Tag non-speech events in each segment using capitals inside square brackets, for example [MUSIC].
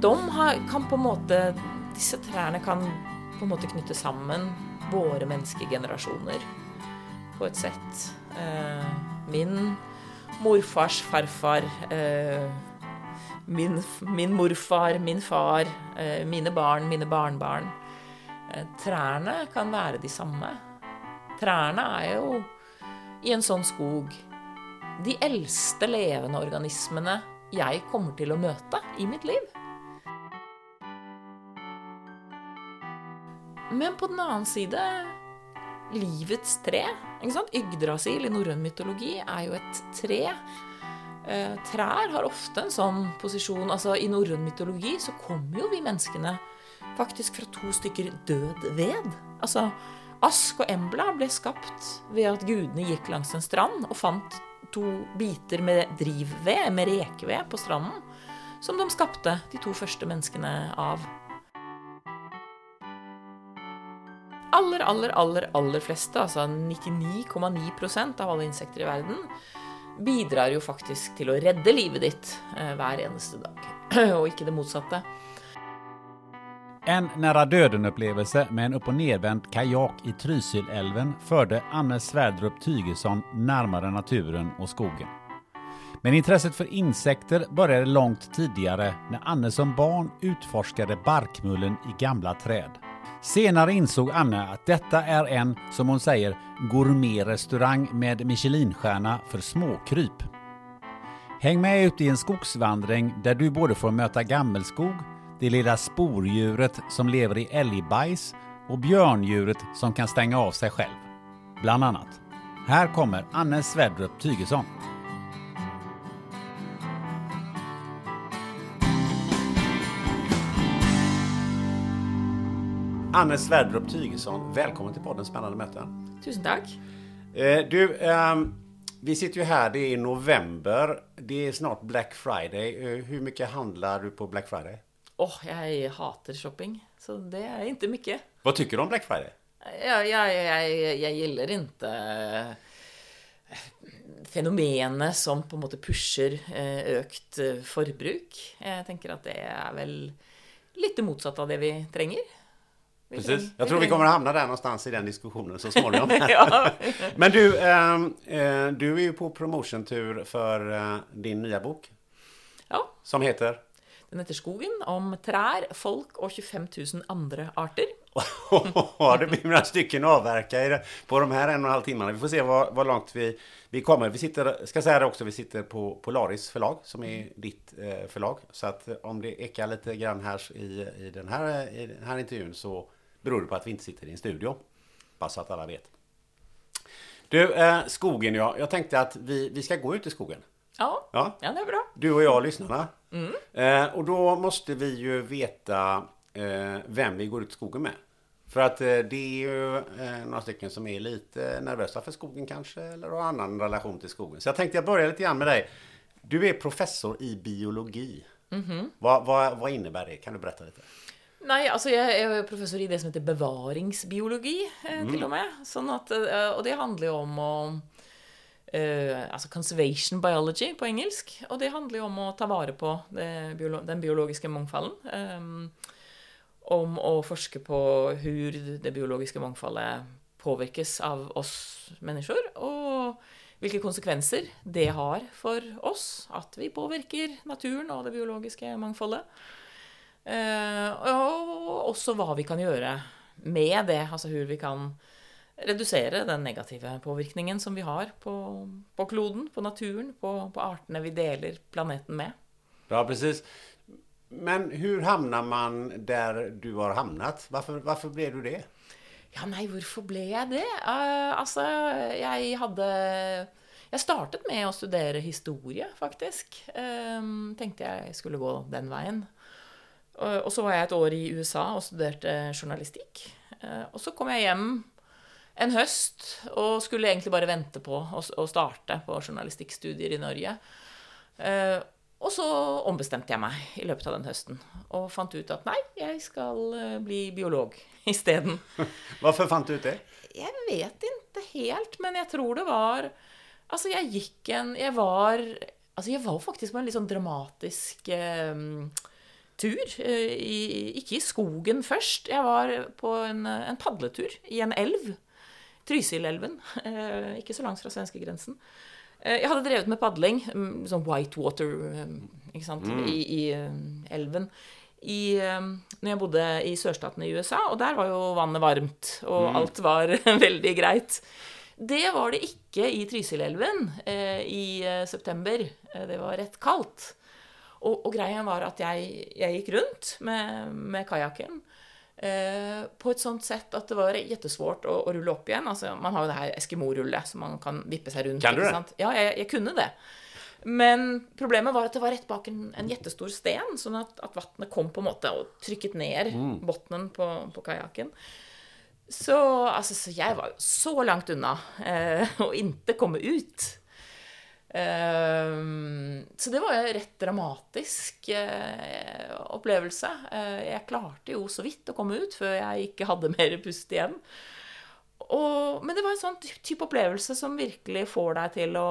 De har, kan på en måte Disse trærne kan på en måte knytte sammen våre menneskegenerasjoner på et sett. Eh, Min morfars farfar, eh, min, min morfar, min far, eh, mine barn, mine barnebarn. Trærne kan være de samme. Trærne er jo i en sånn skog de eldste levende organismene jeg kommer til å møte i mitt liv. Men på den annen side livets tre. Ikke sant? Yggdrasil i norrøn mytologi er jo et tre. Eh, trær har ofte en sånn posisjon. Altså I norrøn mytologi så kommer jo vi menneskene faktisk fra to stykker død ved. Altså Ask og Embla ble skapt ved at gudene gikk langs en strand og fant to biter med drivved, med rekeved, på stranden, som de skapte de to første menneskene av. Aller, aller, aller, aller fleste, altså 99,9% av alle insekter i verden, bidrar jo faktisk til å redde livet ditt eh, hver eneste dag, [CLEARS THROAT] og ikke det motsatte. En nära døden-opplevelse med en upp og nedvendt kajak i Trysilelven førte Anne Sverdrup Tygesson nærmere naturen og skogen. Men intresset for insekter begynte langt tidligere, når Anne som barn utforsket barkmullen i gamle träd. Senare insåg Anne att detta är en, som hon säger, gourmetrestaurang med Michelinstjärna för småkryp. Häng med ut i en skogsvandring där du både får möta gammelskog, det lilla spordjuret som lever i älgbajs och björndjuret som kan stänga av sig själv. Bland annat. Här kommer Anne Sverdrup Tygesson. Anne Sverdrup Tygesson, välkommen till podden Spännande möten. Tusen takk. Eh, du, ehm, vi sitter ju här, det är november, det är snart Black Friday. Eh, hur mycket handlar du på Black Friday? Åh, jeg hater shopping, så det er ikke mye. Vad tycker du om Black Friday? Jeg, jag, jag, jag gillar ikke eh, fenomenet som på en måte pusher økt forbruk. Jeg tenker at det er vel litt det motsatte av det vi trenger. Precis. Jag tror vi kommer att hamna där någonstans i den diskussionen så småningom. [LAUGHS] ja. [LAUGHS] Men du, ehm, eh, du är ju på promotiontur för eh, din nya bok ja. som heter Den heter Skogen, om trær, folk og 25 000 andre arter. [LAUGHS] det blir några stycken att avverka på de här en och en halv timmarna. Vi får se vad, vad långt vi, vi kommer. Vi sitter, ska säga det också, vi sitter på Polaris förlag som är ditt eh, förlag. Så att eh, om det ekar lite grann här i, i, den här, i den här intervjun så beror det på att vi inte sitter i en studio. Bara så att alla vet. Du, eh, skogen ja. Jag tänkte att vi, vi ska gå ut i skogen. Ja, Ja. ja det er bra. Du och jag, lyssnarna. Eh, och då måste vi ju veta eh, vem vi går ut i skogen med. För att eh, det är ju eh, några stycken som är lite nervösa för skogen kanske, eller har annan relation till skogen. Så jag tänkte jag börjar lite grann med dig. Du är professor i biologi. vad, vad, vad innebär det? Kan du berätta lite? Nei, altså jeg er professor i det som heter bevaringsbiologi, eh, til og med. Sånn at, eh, og det handler jo om å eh, altså conservation biology på engelsk. Og det handler jo om å ta vare på det, biolo den biologiske mangfolden. Eh, om å forske på hvor det biologiske mangfoldet påvirkes av oss mennesker, og hvilke konsekvenser det har for oss at vi påvirker naturen og det biologiske mangfoldet. Eh, og også hva vi kan gjøre med det, altså hvor vi kan redusere den negative påvirkningen som vi har på, på kloden, på naturen, på, på, artene vi deler planeten med. Ja, precis. Men hvordan havner man der du har havnet? Hvorfor, hvorfor ble du det? Ja, nei, hvorfor ble jeg det? Uh, altså, jeg hadde Jeg startet med å studere historie, faktisk. Um, tenkte jeg skulle gå den veien. Uh, og så var jeg et år i USA og studerte journalistikk. Uh, og så kom jeg hjem en høst og skulle egentlig bare vente på å, starte på journalistikkstudier i Norge. Uh, og så ombestemte jeg meg i løpet av den høsten og fant ut at nei, jeg skal eh, bli biolog [LAUGHS] isteden. Hvorfor fant du ut det? Jeg vet ikke helt, men jeg tror det var Altså, jeg gikk en Jeg var Altså, jeg var faktisk på en litt sånn dramatisk eh, tur. Eh, i, ikke i skogen først. Jeg var på en, en padletur i en elv. Trysilelven. Eh, ikke så langt fra svenskegrensen. Eh, jeg hadde drevet med padling, mm, sånn whitewater eh, ikke sant, mm. i, i, eh, elven. I, når jeg bodde i sørstaten i USA, og der var jo vannet varmt, og mm. alt var [LAUGHS] veldig greit. Det var det ikke i Trysilelven eh, i september. Det var rett kaldt. Og, og greia var at jeg, jeg gikk rundt med, med kajakken. Eh, på et sånt sett at det var jettesvårt å, å, rulle opp igjen. Altså, man har jo det her Eskimo-rullet, så man kan vippe seg rundt. Kan du det? Ja, jeg, jeg, kunne det. Men problemet var at det var rett bak en, en jettestor sten, sånn at, at vannet kom på en måte og trykket ned mm. bunnen på, på kajakken. Så, altså, så jeg var så langt unna eh, [LAUGHS] å inte komme ut. Ehm, så det var en rett dramatisk eh, opplevelse. Eh, jeg klarte jo så vidt å komme ut før jeg ikke hadde [LAUGHS] mer pust igjen. Og, men det var en sånn type opplevelse som virkelig får deg til å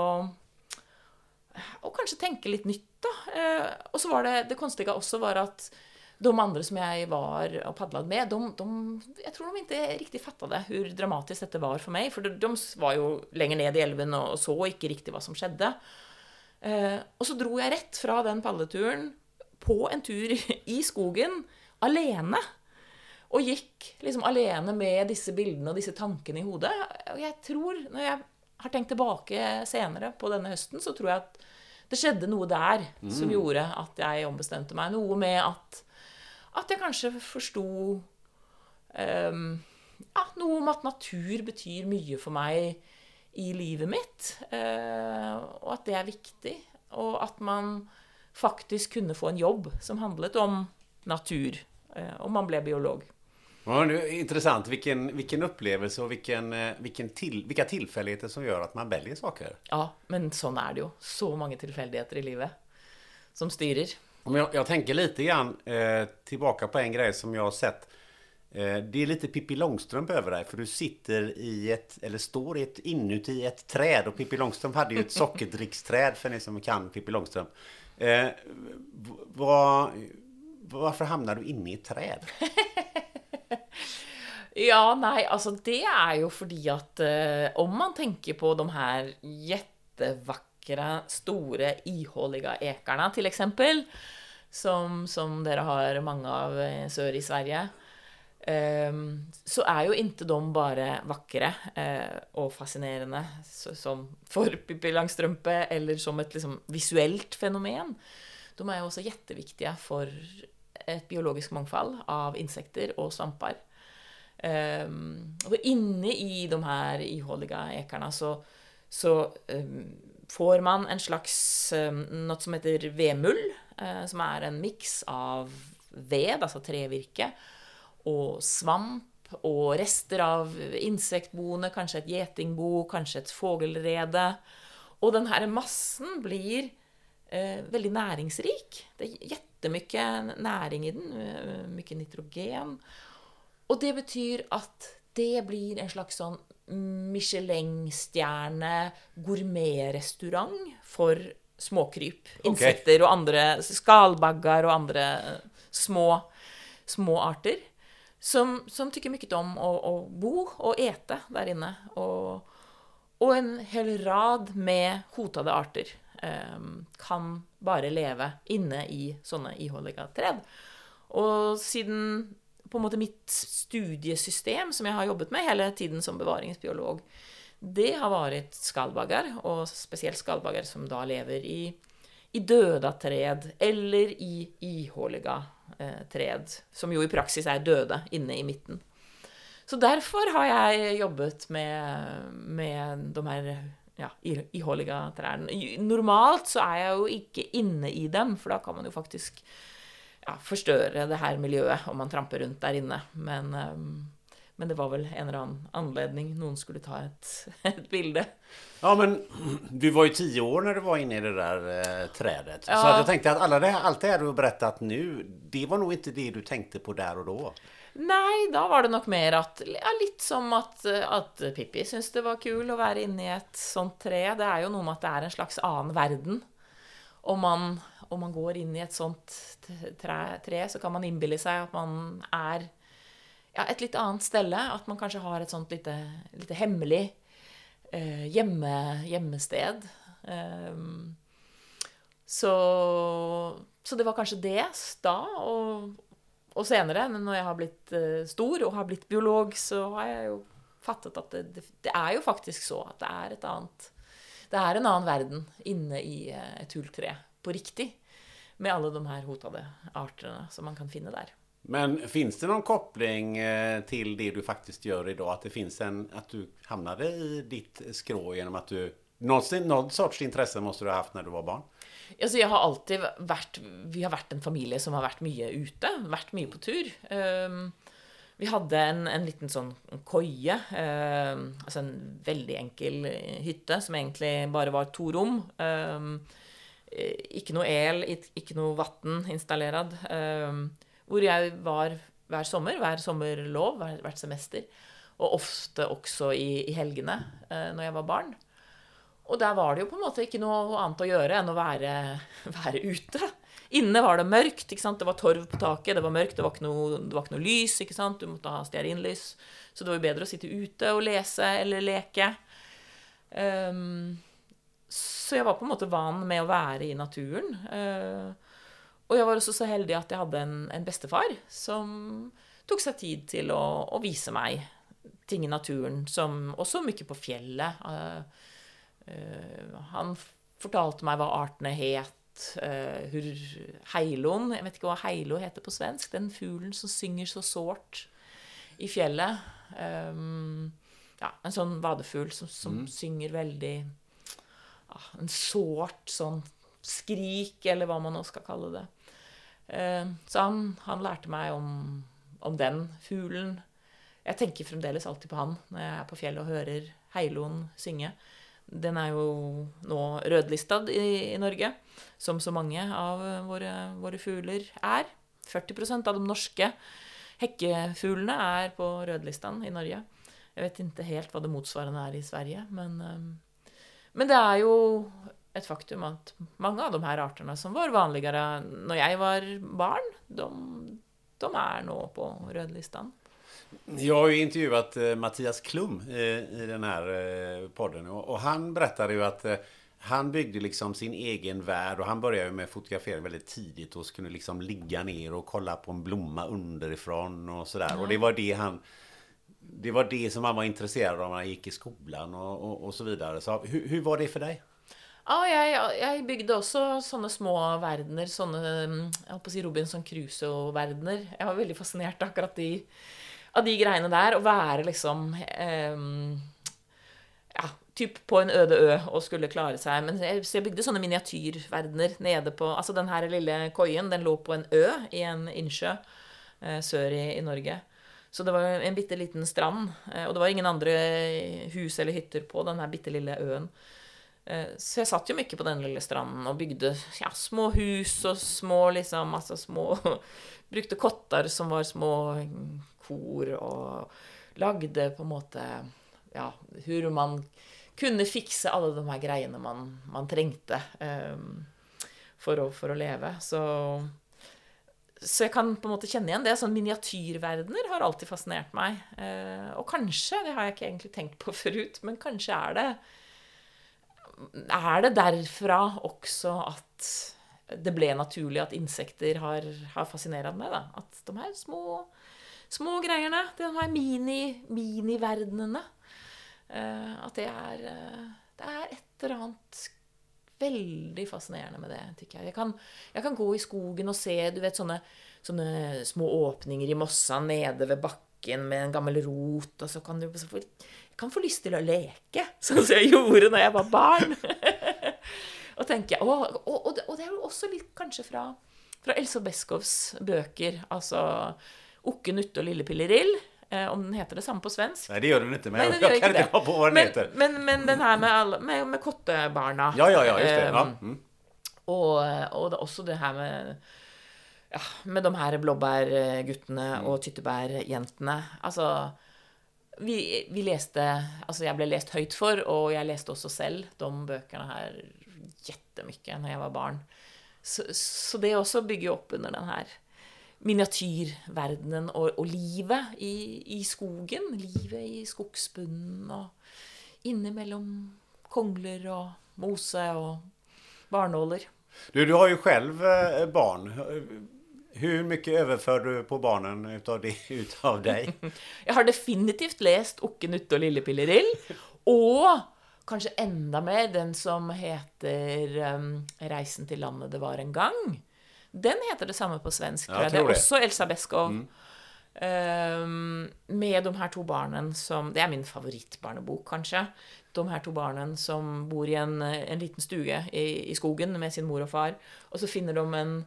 og kanskje tenke litt nytt, da. Eh, og så var det Det konstige også var at de andre som jeg var og padla med, de, de, jeg tror de ikke riktig fatta det, hvor dramatisk dette var for meg. For de, de var jo lenger ned i elven og så ikke riktig hva som skjedde. Eh, og så dro jeg rett fra den padleturen på en tur [LAUGHS] i skogen alene. Og gikk liksom alene med disse bildene og disse tankene i hodet. Og jeg tror, når jeg har tenkt tilbake senere på denne høsten, så tror jeg at det skjedde noe der mm. som gjorde at jeg ombestemte meg. Noe med at at jeg kanskje forsto um, ja, noe om at natur betyr mye for meg i livet mitt. Uh, og at det er viktig. Og at man faktisk kunne få en jobb som handlet om natur. Uh, om man ble biolog. Ja, det er interessant hvilken, hvilken opplevelse og hvilken, eh, hvilken til, hvilke tilfeldigheter som gjør at man velger saker. Ja, men sånn er det jo. Så mange tilfeldigheter i livet som styrer. Jag, jag tänker lite grann eh, tillbaka på en grej som jag har sett. Eh, det är lite Pippi Långstrump över dig. För du sitter i ett, eller står i ett, inuti ett träd. Och Pippi Långstrump hade ju ett sockerdricksträd för ni som kan Pippi Långstrump. Eh, var, varför hamnar du inne i et träd? [LAUGHS] ja, nei, alltså det er jo fordi at eh, om man tenker på de her jättevakre, store, ihålige ekarna til eksempel, som, som dere har mange av sør i Sverige, um, så er jo ikke de bare vakre uh, og fascinerende som for Pippi Langstrømpe, eller som et liksom, visuelt fenomen. De er jo også kjempeviktige for et biologisk mangfold av insekter og svamper. Um, og inne i de her ihålige ekerne så, så um, får man en slags um, noe som heter vemull, Eh, som er en miks av ved, altså trevirke, og svamp og rester av insektboene, kanskje et gjetingbo, kanskje et fågelrede. Og denne massen blir eh, veldig næringsrik. Det er jettemye næring i den, eh, mye nitrogen. Og det betyr at det blir en slags sånn Michelin-stjerne gourmetrestaurant for småkryp. Insekter og andre skalbagger og andre små, små arter. Som, som tykker mye om å, å, bo og ete der inne. Og, og en hel rad med hotede arter eh, kan bare leve inne i sånne iholdige tred. Og siden på en måte mitt studiesystem, som jeg har jobbet med hele tiden som bevaringsbiolog, det har vært skalbagger, og spesielt skalbagger som da lever i, i døde tred eller i ihåliga eh, tred, som jo i praksis er døde inne i midten. Så derfor har jeg jobbet med, med de her ja, ihåliga trærne. Normalt så er jeg jo ikke inne i dem, for da kan man jo faktisk ja, forstørre det her miljøet om man tramper rundt der inne. Men um, men det var vel en eller annen anledning noen skulle ta et, [LAUGHS] et bilde. Ja, men du var jo ti år når du var inne i det der eh, trädet. Ja. Så jeg tenkte at det, alt det du har berättat nå, det var nok ikke det du tenkte på der og da? Nei, da var det nok mer at ja, Litt som at, at Pippi syntes det var kul å være inne i et sånt tre. Det er jo noe med at det er en slags annen verden. Om man, om man går inn i et sånt tre, tre, så kan man innbille seg at man er ja, et litt annet stelle. At man kanskje har et sånt lite, lite hemmelig eh, hjemme, hjemmested. Um, så, så, det var kanskje det da. Og, og senere, når jeg har blitt eh, stor og har blitt biolog, så har jeg jo fattet at det, det, det, er jo faktisk så at det er et annet Det er en annen verden inne i uh, et hulltre på riktig. Med alle de her hotede artene som man kan finne der. Men finns det noen koppling till til det du faktisk gjør i dag? At det finns en, att du hamnade i ditt skrå gjennom at du Någon sorts intresse måste du ha hatt når du var barn? Altså, jeg har alltid vært Vi har vært en familie som har vært mye ute. Vært mye på tur. Um, vi hadde en, en, liten sånn koie. Um, altså en veldig enkel hytte som egentlig bare var to rom. Um, ikke noe el, ikke noe vann installert. Um, hvor jeg var hver sommer, hver sommerlov, hvert semester. Og ofte også i, i helgene eh, når jeg var barn. Og der var det jo på en måte ikke noe annet å gjøre enn å være, [LAUGHS] være ute. Inne var det mørkt. Det var torv på taket, det var mørkt, det var ikke noe, var ikke noe lys. Du måtte ha stearinlys. Så det var jo bedre å sitte ute og lese eller leke. Um, så jeg var på en måte van med å være i naturen. Uh, og jeg var også så heldig at jeg hadde en, en bestefar som tok seg tid til å, å, vise meg ting i naturen, som også mye på fjellet. Uh, uh, han fortalte meg hva artene het. Uh, heilon Jeg vet ikke hva heilo heter på svensk. Den fuglen som synger så sårt i fjellet. Um, ja, en sånn vadefugl som, som mm. synger veldig ja, En sårt sånn skrik, eller hva man nå skal kalle det. Eh, så han, han lærte meg om, om, den fuglen. Jeg tenker fremdeles alltid på han når jeg er på fjellet og hører heiloen synge. Den er jo nå rødlistad i, i Norge, som så mange av våre, våre fugler er. 40% av de norske hekkefuglene er på rødlisten i Norge. Jeg vet ikke helt hva det motsvarende er i Sverige, men, eh, men det er jo et faktum at mange av de her artene som var vanligere når jeg var barn, de, de er nå på rødlistan. Jeg har jo intervjuet uh, Mattias Klum i, i denne uh, eh, podden. Og, og, han berättade jo at han bygde liksom sin egen värld og han började med fotografering veldig tidlig og kunne liksom ligge ned og kolla på en blomma underifrån og sådär. der, Och det var det han det var det som han var intresserad av når han gikk i skolen og, og, og så videre. Så hur, var det for deg? Ja, jeg, jeg, bygde også sånne små verdener. Sånne mm, jeg på å si Robinson Crusoe-verdener. Jeg var veldig fascinert akkurat de, av de greiene der. Å være liksom eh, Ja, typ på en øde ø og skulle klare seg. Men jeg, så jeg bygde sånne miniatyrverdener nede på Altså den her lille koien, den lå på en ø i en innsjø eh, sør i, i Norge. Så det var en bitte liten strand. Eh, og det var ingen andre hus eller hytter på den bitte lille øen. Eh, så jeg satt jo mye på den lille stranden og bygde ja, små hus og små liksom Altså små [LAUGHS] Brukte kotter som var små kor, og lagde på en måte ja, hur man kunne fikse alle de her greiene man, man trengte um, for, å, for å leve. Så så jeg kan på en måte kjenne igjen det. Sånn Miniatyrverdener har alltid fascinert meg. Uh, og kanskje, det har jeg ikke egentlig tenkt på [LAUGHS] forut, men kanskje er det Er det derfra også at det ble naturlig at insekter har, har fascinert meg? da? At de her små, små greiene, de her mini, miniverdenene eh, At det er, eh, det er et eller annet veldig fascinerende med det. Jeg Jeg kan, jeg kan gå i skogen og se du vet, sånne, sånne små åpninger i mossa nede ved bakken med en gammel rot, og så kan du så kan få lyst til å leke, [LAUGHS] sånn som jeg gjorde når jeg var barn. [LAUGHS] og tenker, og, og, og, det er jo også litt kanskje fra, fra Elsa Beskows bøker, altså Okke, Nutte og Lille Pillerill. Eh, om den heter det samme på svensk? Nei, det gjør den ikke. Men Nei, den det. på hva den Men, heter. men, men den her med, alle, med, med kottebarna Ja, ja, ja, just det. Ja. eh, Mm. Og, og det også det her med ja, med de her blåbærguttene Mm. og tyttebærjentene. Altså vi, vi leste Altså, jeg ble lest høyt for, og jeg leste også selv de bøkene her jettemye når jeg var barn. Så, så det også bygger opp under den her miniatyrverdenen og, og livet i, i skogen. Livet i skogsbunnen og innimellom kongler og mose og barnåler. Du, du har jo selv eh, barn. Hur mycket överför du på barnen utav, det, [LAUGHS] utav deg? [LAUGHS] Jeg har definitivt lest Okke Nutte og Lille Pillerill. Og kanskje enda mer den som heter um, 'Reisen til landet det var en gang'. Den heter det samme på svensk. Ja, det er også Elsa Beskow. Um, med de her to barna som Det er min favorittbarnebok, kanskje. De her to barna som bor i en, en liten stue i, i skogen med sin mor og far. Og så finner de en,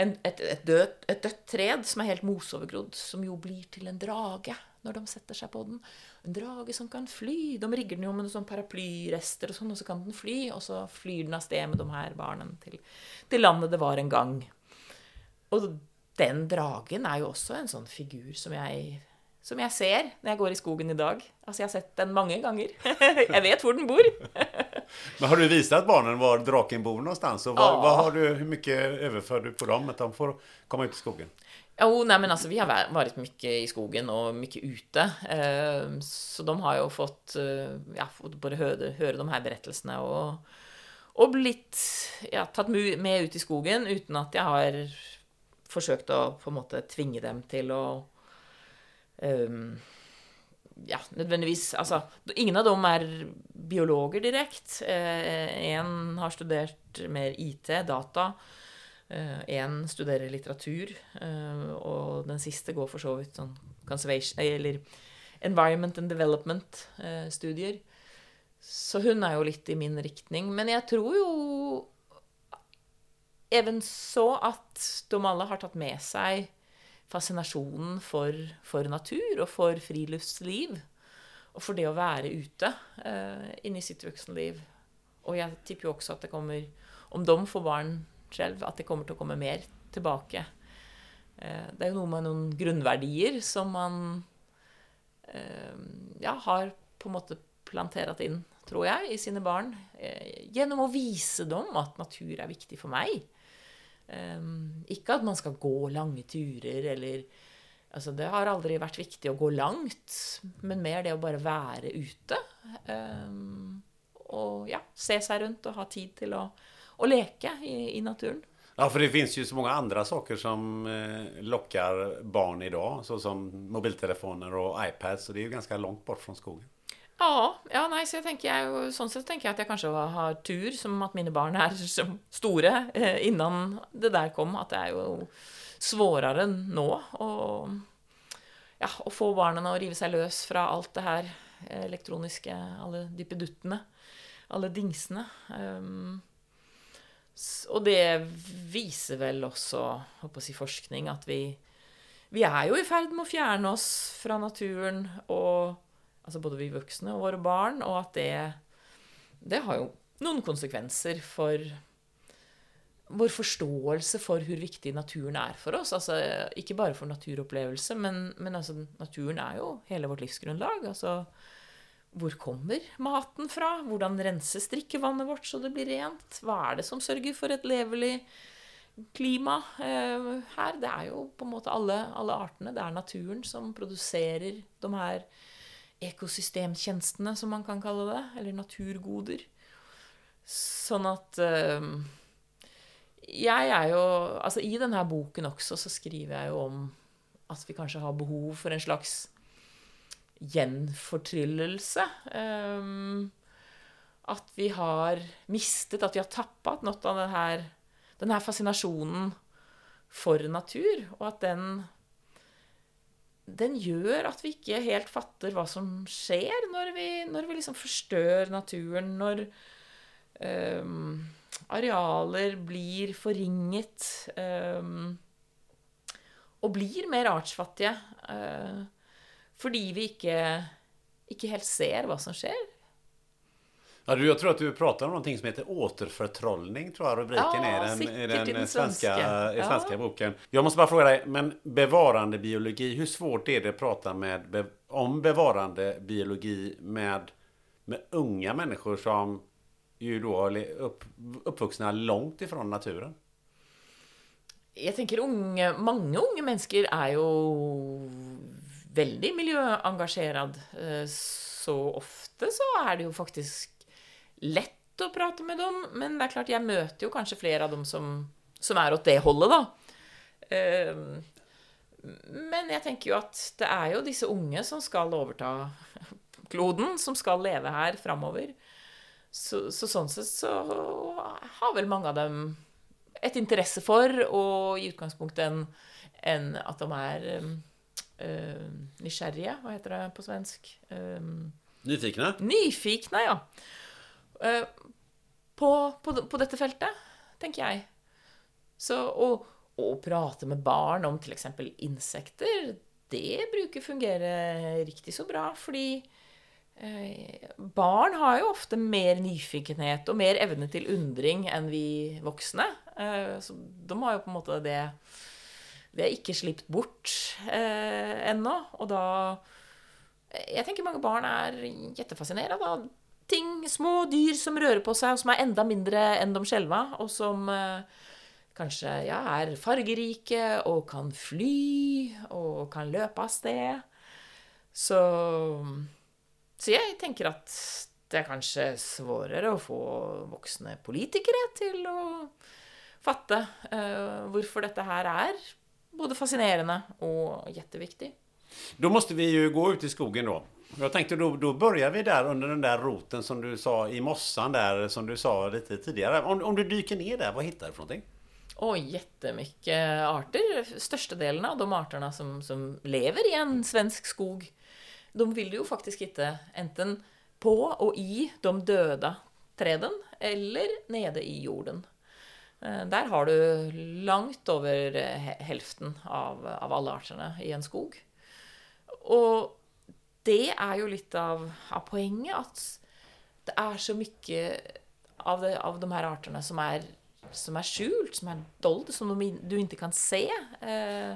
en, et, et, dødt, et dødt tred som er helt mosovergrodd, som jo blir til en drage når de setter seg på den. En drage som kan fly. De rigger den jo med sånn paraplyrester, og sånn, og så kan den fly. Og så flyr den av sted med de her barna til, til landet det var en gang. Og den dragen er jo også en sånn figur som jeg, som jeg ser når jeg går i skogen i dag. Altså, jeg har sett den mange ganger. [LAUGHS] jeg vet hvor den bor. [LAUGHS] Men har du visat barnen var draken bor någonstans? Och vad, Ja. vad har du, hur mycket överför du på dem? Att de får komma ut i skogen? Jo, nei, men altså, vi har vært mye i skogen og mye ute. Eh, så de har jo fått, eh, ja, fått både høre, høre de her berettelsene og, og blitt ja, tatt med ut i skogen uten at jeg har forsøkt å på en måte tvinge dem til å ehm, ja, nødvendigvis Altså, ingen av dem er biologer direkte. Én har studert mer IT, data. Én studerer litteratur. eh, og den siste går for så vidt sånn conservation Eller environment and development-studier. Så hun er jo litt i min riktning. Men jeg tror jo even så at de alle har tatt med seg fascinasjonen for, for natur og for friluftsliv. Og for det å være ute eh, inni sitt voksenliv. Og jeg tipper jo også at det kommer, om de får barn selv, at det kommer til å komme mer tilbake. Eh, det er jo noe med noen grunnverdier som man eh, ja, har på en måte plantert inn, tror jeg, i sine barn. Eh, gjennom å vise dem at natur er viktig for meg. Um, ikke at man skal gå lange turer, eller altså Det har aldri vært viktig å gå langt, men mer det å bare være ute. Um, og ja, se seg rundt og ha tid til å, å leke i, i naturen. Ja, for det finnes jo så mange andre saker som eh, lockar barn dag, sånn som mobiltelefoner og iPads. Så det er jo ganske langt bort fra skogen. Ja, ja nei, så jeg sånn sett tenker jeg at jeg kanskje har tur, som at mine barn er [LAUGHS] store eh, innan det der kom. At det er jo svårere nå å, ja, å få barna å rive seg løs fra alt det her eh, elektroniske, alle dippeduttene, alle dingsene. Um, og det viser vel også, si, forskning, at vi, vi er jo i ferd med å fjerne oss fra naturen og Altså både vi voksne og våre barn, og at det, det har jo noen konsekvenser for vår forståelse for hvor viktig naturen er for oss. Altså, ikke bare for naturopplevelse, men, men altså, naturen er jo hele vårt livsgrunnlag. Altså, hvor kommer maten fra? Hvordan renses drikkevannet vårt så det blir rent? Hva er det som sørger for et levelig klima eh, her? Det er jo på en måte alle, alle artene. Det er naturen som produserer de her ekosystemtjenestene, som man kan kalle det. Eller naturgoder. Sånn at eh, Jeg er jo Altså, i denne boken også så skriver jeg jo om at vi kanskje har behov for en slags gjenfortryllelse. Um, at vi har mistet, at vi har tappet noe av denne, denne fascinasjonen for natur. Og at den, den gjør at vi ikke helt fatter hva som skjer når vi, når vi liksom forstør naturen. Når um, arealer blir forringet. Um, og blir mer artsfattige. Uh, fordi vi ikke, ikke helt ser hva som skjer. Ja, du, jag tror att du pratar om någonting som heter återförtrollning, tror jag rubriken Ja, är den, i den, den svenska, i Ja. svenska boken. Jag måste bara fråga dig, men bevarandebiologi, hur svårt är det att prata med, om bevarandebiologi med, med unga människor som ju då är upp, uppvuxna långt ifrån naturen? Jeg tenker unge, Mange unge mennesker er jo veldig miljøengasjert. Eh, Så ofte så er det jo faktisk lett å prate med dem. Men det er klart, jeg møter jo kanskje flere av dem som, som er åt det holdet, da. Eh, Men jeg tenker jo at det er jo disse unge som skal overta kloden, som skal leve her framover. Så, så sånn sett så har vel mange av dem et interesse for, og i utgangspunktet en, en at de er uh, nysgjerrige, hva heter det på svensk? Um, nyfikne? nyfikne, ja. Uh, på, på, på dette feltet, tenker jeg. Så å, å prate med barn om f.eks. insekter, det bruker fungere riktig så bra, fordi eh, barn har jo ofte mer nyfikenhet og mer evne til undring enn vi voksne. Eh, så de har jo på en måte det Det er ikke slipt bort eh, ennå. Og da Jeg tenker mange barn er jettefascinert av ting, små dyr som rører på seg, og som er enda mindre enn de skjelva, og som eh, kanskje ja, er fargerike og kan fly og kan løpe av sted. Så, så jeg tenker at det er kanskje svårere å få voksne politikere til å fatte eh, hvorfor dette her er både fascinerende og jetteviktig. Da måtte vi jo gå ut i skogen då. Jag tänkte då, då börjar vi där under den där roten som du sa i mossan där som du sa lite tidigare. Om, om du dyker ner där, vad hittar du för någonting? Och jättemycket arter. Störstedelen av de arterna som, som lever i en svensk skog, de vill du jo faktisk hitte enten på og i de døde träden eller nede i jorden. Eh, Der har du langt over helften av, av alle artene i en skog. Og det er jo litt av, av poenget, at det er så mye av, det, av de her artene som er, som er skjult, som er dold, som de, du ikke kan se. Eh,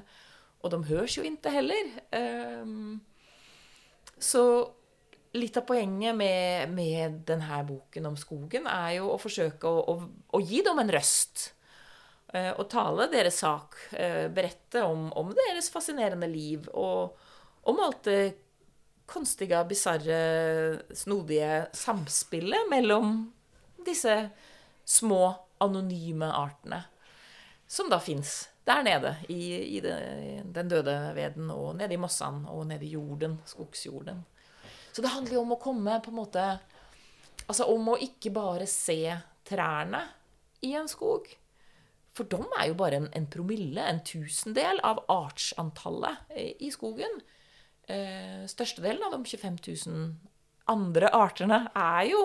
og de høres jo ikke heller. Eh, så litt av poenget med, med denne boken om skogen er jo å forsøke å, å, å gi dem en røst. Eh, og tale deres sak. Eh, berette om, om deres fascinerende liv. Og om alt det konstiga, bisarre, snodige samspillet mellom disse små, anonyme artene. Som da fins der nede i, i den døde veden, og nede i mossene, og nede i jorden, skogsjorden. Så det handler jo om å komme på en måte Altså om å ikke bare se trærne i en skog. For de er jo bare en, en promille, en tusendel av artsantallet i skogen. Eh, størstedelen av de 25 000 andre artene er jo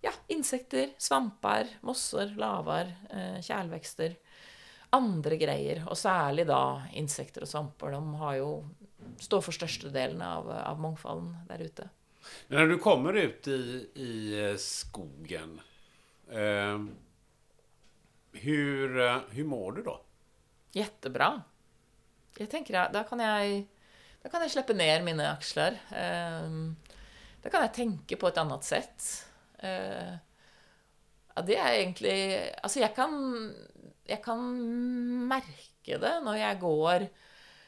ja, insekter, svamper, mosser, lavar, eh, kjælvekster. Andre greier. Og særlig da insekter og svamper. De har jo, står for størstedelen av, av mangfolden der ute. Men når du kommer ut i, i eh, skogen, eh, hur, eh, hur mår du da? Jättebra. Jeg tenker da kan jeg, da kan jeg slippe ned mine aksler. Ehm, da kan jeg tenke på et annet sett. Eh, ja, det er egentlig Altså, jeg kan, jeg kan merke det når jeg går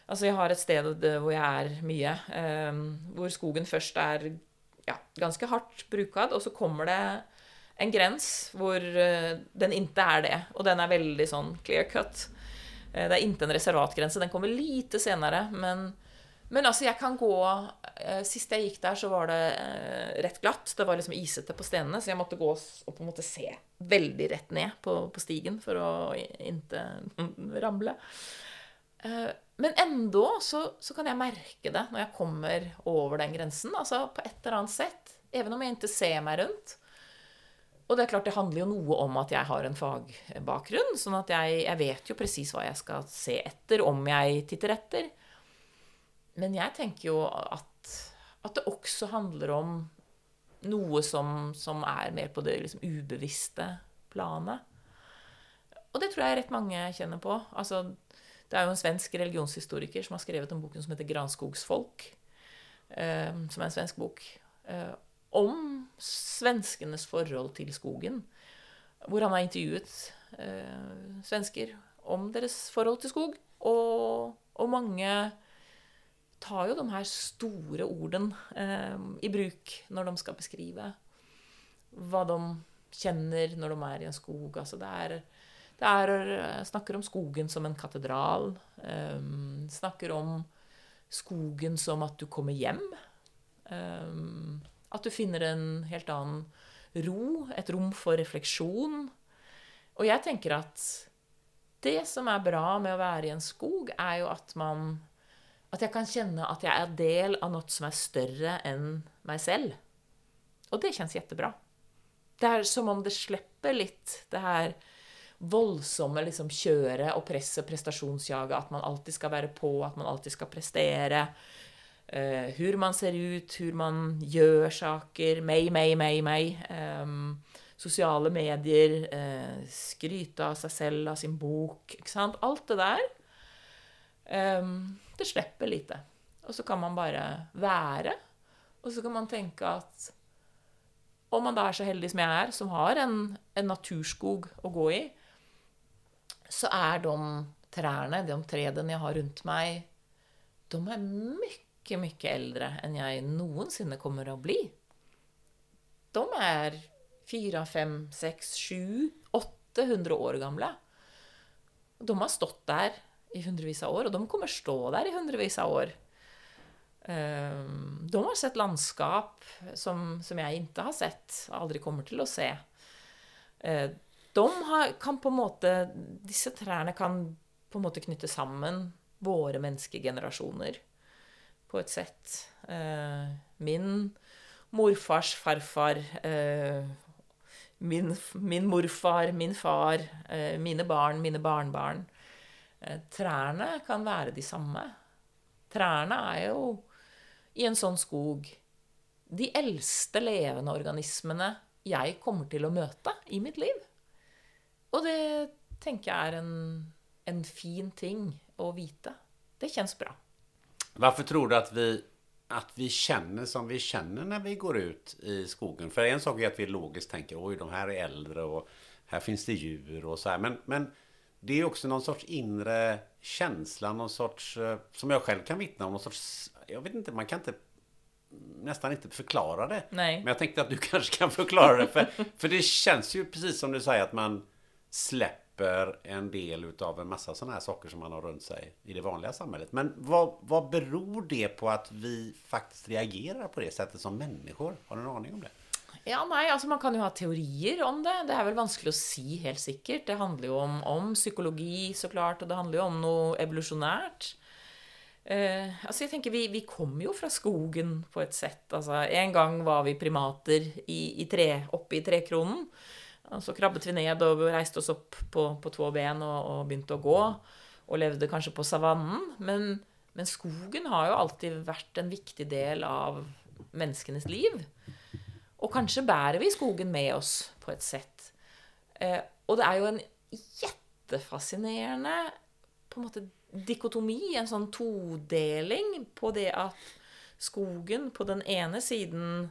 Altså, jeg har et sted hvor jeg er mye, eh, hvor skogen først er ja, ganske hardt brukad, og så kommer det en grens hvor eh, den inte er det, og den er veldig sånn clear cut. Eh, det er inte en reservatgrense. Den kommer lite senere, men men altså, jeg kan gå eh, Sist jeg gikk der, så var det eh, rett glatt. Det var liksom isete på stenene, så jeg måtte gå og på en måte se veldig rett ned på, på stigen for å ikke [LAUGHS] ramle. Eh, men enda så, så, kan jeg merke det når jeg kommer over den grensen. Altså på et eller annet sett. Even om jeg ikke ser meg rundt. Og det er klart det handler jo noe om at jeg har en fagbakgrunn. Sånn at jeg, jeg vet jo presis hva jeg skal se etter, om jeg titter etter. Men jeg tenker jo at, at det også handler om noe som, som er mer på det liksom, ubevisste planet. Og det tror jeg rett mange kjenner på. Altså, det er jo en svensk religionshistoriker som har skrevet en bok som heter 'Granskogsfolk', eh, som er en svensk bok, eh, om svenskenes forhold til skogen. Hvor han har intervjuet eh, svensker om deres forhold til skog. Og, og mange tar jo de her store ordene eh, i bruk når de skal beskrive hva de kjenner når de er i en skog. Altså det er, det er eh, Snakker om skogen som en katedral. Eh, snakker om skogen som at du kommer hjem. Eh, at du finner en helt annen ro, et rom for refleksjon. Og jeg tenker at det som er bra med å være i en skog, er jo at man at jeg kan kjenne at jeg er del av noe som er større enn meg selv. Og det kjennes jettebra. Det er som om det slipper litt det her voldsomme liksom, kjøret og presset, prestasjonsjaget, at man alltid skal være på, at man alltid skal prestere. Uh, hvor man ser ut, hvor man gjør saker. Meg, meg, meg, meg. Um, sosiale medier. Uh, skryte av seg selv, av sin bok. Ikke sant? Alt det der. Um, det slipper lite. Og så kan man bare være. Og så kan man tenke at om man da er så heldig som jeg er, som har en, en naturskog å gå i, så er de trærne, de tredene jeg har rundt meg, de er mye, mye eldre enn jeg noensinne kommer å bli. De er fire, fem, seks, sju, 800 år gamle. De har stått der i hundrevis av år, og de kommer stå der i hundrevis av år. Ehm, de har sett landskap som, som jeg ikke har sett, aldri kommer til å se. Eh, de har, kan på en måte Disse trærne kan på en måte knytte sammen våre menneskegenerasjoner på et sett. Eh, min morfars farfar, eh, min, min morfar, min far, mine barn, mine barnebarn. Eh, trærne kan være de samme. Trærne er jo i en sånn skog de eldste levende organismene jeg kommer til å møte i mitt liv. Og det tenker jeg er en, en fin ting å vite. Det kjennes bra. Hvorfor tror du at vi, at vi kjenner som vi kjenner når vi går ut i skogen? For en sak er at vi logisk tenker oi, de her er eldre, og her fins det dyr, og så. Men, men det är också någon sorts inre känsla, någon sorts, eh, som jag själv kan vittna om, någon sorts, jag vet inte, man kan inte nästan inte förklara det. Nej. Men jag tänkte att du [LAUGHS] kanske kan förklara det. För, för det känns ju precis som du säger att man släpper en del utav en massa sådana här saker som man har runt sig i det vanliga samhället. Men vad, vad beror det på att vi faktiskt reagerar på det sättet som människor? Har du en aning om det? Ja, nei, altså Man kan jo ha teorier om det. Det er vel vanskelig å si helt sikkert. Det handler jo om, om psykologi, så klart, og det handler jo om noe evolusjonært. Uh, altså jeg tenker, vi, vi kommer jo fra skogen på et sett. Altså, En gang var vi primater i, i tre, oppe i trekronen. Og så krabbet vi ned og reiste oss opp på, på to ben og, og, begynte å gå. Og levde kanskje på savannen. Men, men skogen har jo alltid vært en viktig del av menneskenes liv. Og kanskje bærer vi skogen med oss på et sett. Eh, og det er jo en jettefascinerende på en måte dikotomi, en sånn todeling, på det at skogen på den ene siden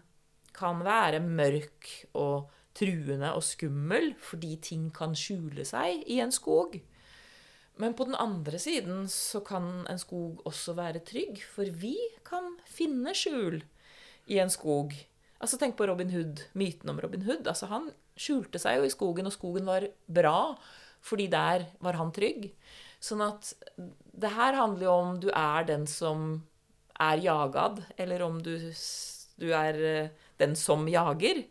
kan være mørk og truende og skummel fordi ting kan skjule seg i en skog. Men på den andre siden så kan en skog også være trygg, for vi kan finne skjul i en skog. Altså Tenk på Robin Hood, myten om Robin Hood. Altså Han skjulte seg jo i skogen, og skogen var bra, fordi der var han trygg. Sånn at det her handler jo om du er den som er jagad, eller om du, du er eh, den som jager.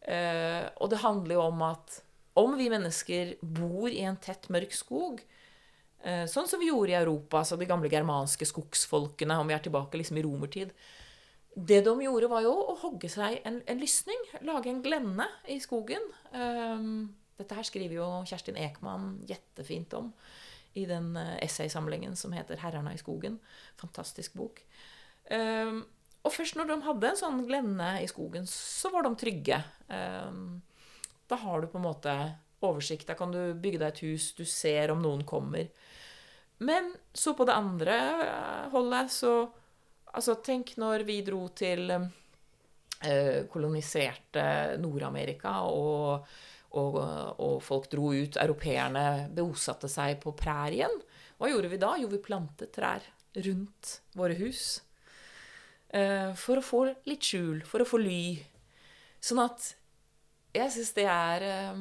Eh, og det handler jo om at om vi mennesker bor i en tett, mørk skog, eh, sånn som vi gjorde i Europa, altså de gamle germanske skogsfolkene, om vi er tilbake liksom i romertid Det de gjorde, var jo å hogge seg en, en lysning, lage en glenne i skogen. Um, dette her skriver jo Kjerstin Ekman jettefint om i den essaysamlingen som heter 'Herrene i skogen'. Fantastisk bok. Um, og først når de hadde en sånn glenne i skogen, så var de trygge. Um, da har du på en måte oversikt. Da kan du bygge deg et hus, du ser om noen kommer. Men så på det andre holdet, så Altså, tenk når vi dro til eh, koloniserte Nord-Amerika, og, og, og, folk dro ut. Europeerne bosatte seg på prærien. Hva gjorde vi da? Jo, vi plantet trær rundt våre hus. Eh, for å få litt skjul, for å få ly. Sånn at jeg syns det er eh,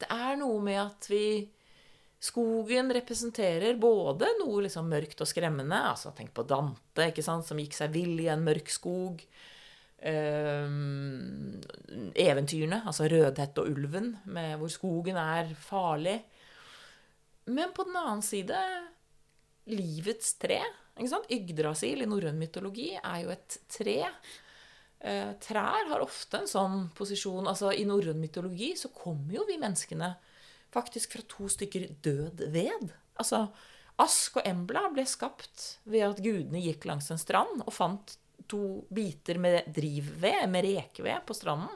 Det er noe med at vi Skogen representerer både noe liksom mørkt og skremmende. altså Tenk på Dante, ikke sant, som gikk seg vill i en mørk skog. Um, eventyrene, altså Rødhette og ulven, med, hvor skogen er farlig. Men på den annen side livets tre. Ikke sant? Yggdrasil i norrøn mytologi er jo et tre. Eh, trær har ofte en sånn posisjon. altså I norrøn mytologi så kommer jo vi menneskene faktisk fra to stykker død ved. Altså, Ask og Embla ble skapt ved at gudene gikk langs en strand og fant to biter med drivved, med rekeved, på stranden,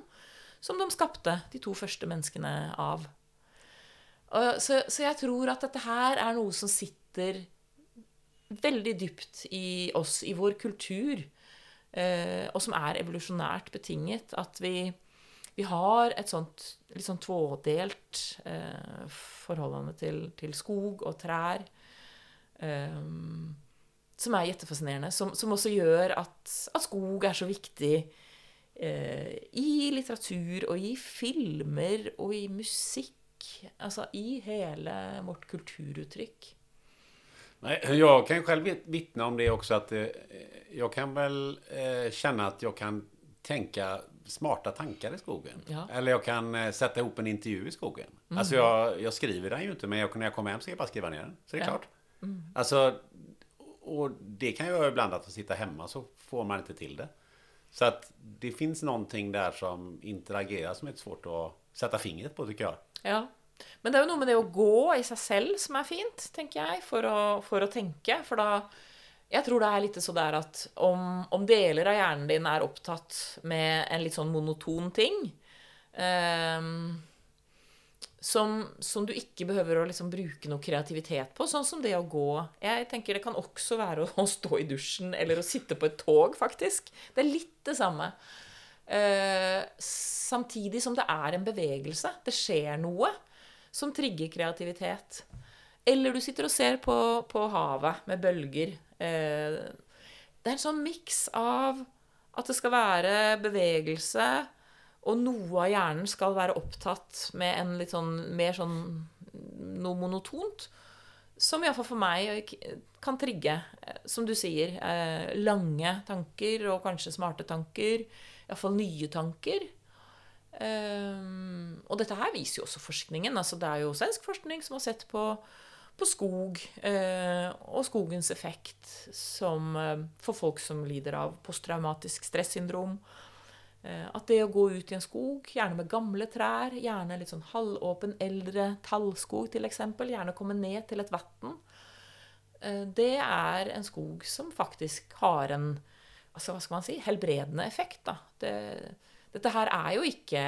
som de skapte de to første menneskene av. Så, så jeg tror at dette her er noe som sitter veldig dypt i oss, i vår kultur, eh, og som er evolusjonært betinget. At vi, vi har et sånt litt sånn tvådelt eh, forholdene til, til, skog og trær. Eh, som er jettefascinerende. Som, som også gjør at, at, skog er så viktig eh, i litteratur og i filmer og i musikk. Altså i hele vårt kulturuttrykk. Nej, jag kan själv vittna om det också att eh, jag kan väl eh, känna att jag kan tänka smarta tankar i skogen. Ja. Eller jag kan eh, sätta ihop en intervju i skogen. Mm. Alltså jag, jag, skriver den ju inte, men jag, när jag kommer hem så kan jag bara skriva ner den. Så det är ja. klart. Mm. Alltså, och det kan jag göra ibland att sitta hemma så får man inte till det. Så att det finns någonting där som interagerar som är svårt att sätta fingret på tycker jag. Ja. Men det er jo noe med det å gå i seg selv som er fint, tenker jeg, for å, for å tenke. For da Jeg tror det er litt så der at om, om, deler av hjernen din er opptatt med en litt sånn monoton ting um, som, som, du ikke behøver å liksom bruke noe kreativitet på, sånn som det å gå. Jeg tenker Det kan også være å, å stå i dusjen eller å sitte på et tog, faktisk. Det er litt det samme. Uh, samtidig som det er en bevegelse. Det skjer noe som trigger kreativitet. Eller du sitter og ser på, på havet med bølger. Eh, det er en sånn miks av at det skal være bevegelse, og noe av hjernen skal være opptatt med en litt sånn mer sånn noe monotont. Som iallfall for meg kan trigge, eh, som du sier, eh, lange tanker og kanskje smarte tanker. Iallfall nye tanker. Og dette her viser jo også forskningen. altså Det er jo svensk forskning som har sett på, på skog uh, og skogens effekt som, uh, for folk som lider av posttraumatisk stressyndrom. Uh, at det å gå ut i en skog, gjerne med gamle trær, gjerne litt sånn halvåpen, eldre tallskog til eksempel, gjerne komme ned til et vann, det er en skog som faktisk har en altså hva skal man si, helbredende effekt. da. Det dette her er jo ikke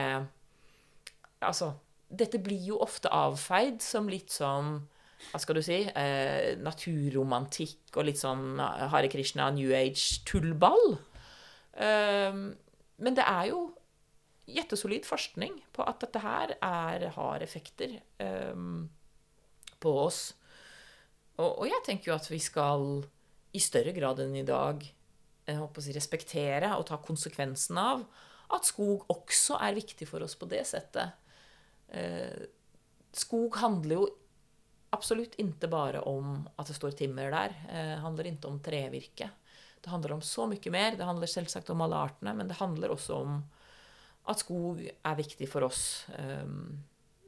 Altså, dette blir jo ofte avfeid som litt sånn hva skal du si eh, naturromantikk og litt sånn Hare Krishna, New Age-tullball. Eh, men det er jo jettesolid forskning på at dette her er, har effekter eh, på oss. Og, og jeg tenker jo at vi skal i større grad enn i dag å si, respektere og ta konsekvensen av at skog også er viktig for oss på det settet. Eh, skog handler jo absolutt ikke bare om at det står timmer der. Eh, det handler ikke om trevirke. Det handler om så mye mer. Det handler selvsagt om alle artene, men det handler også om at skog er viktig for oss. Um,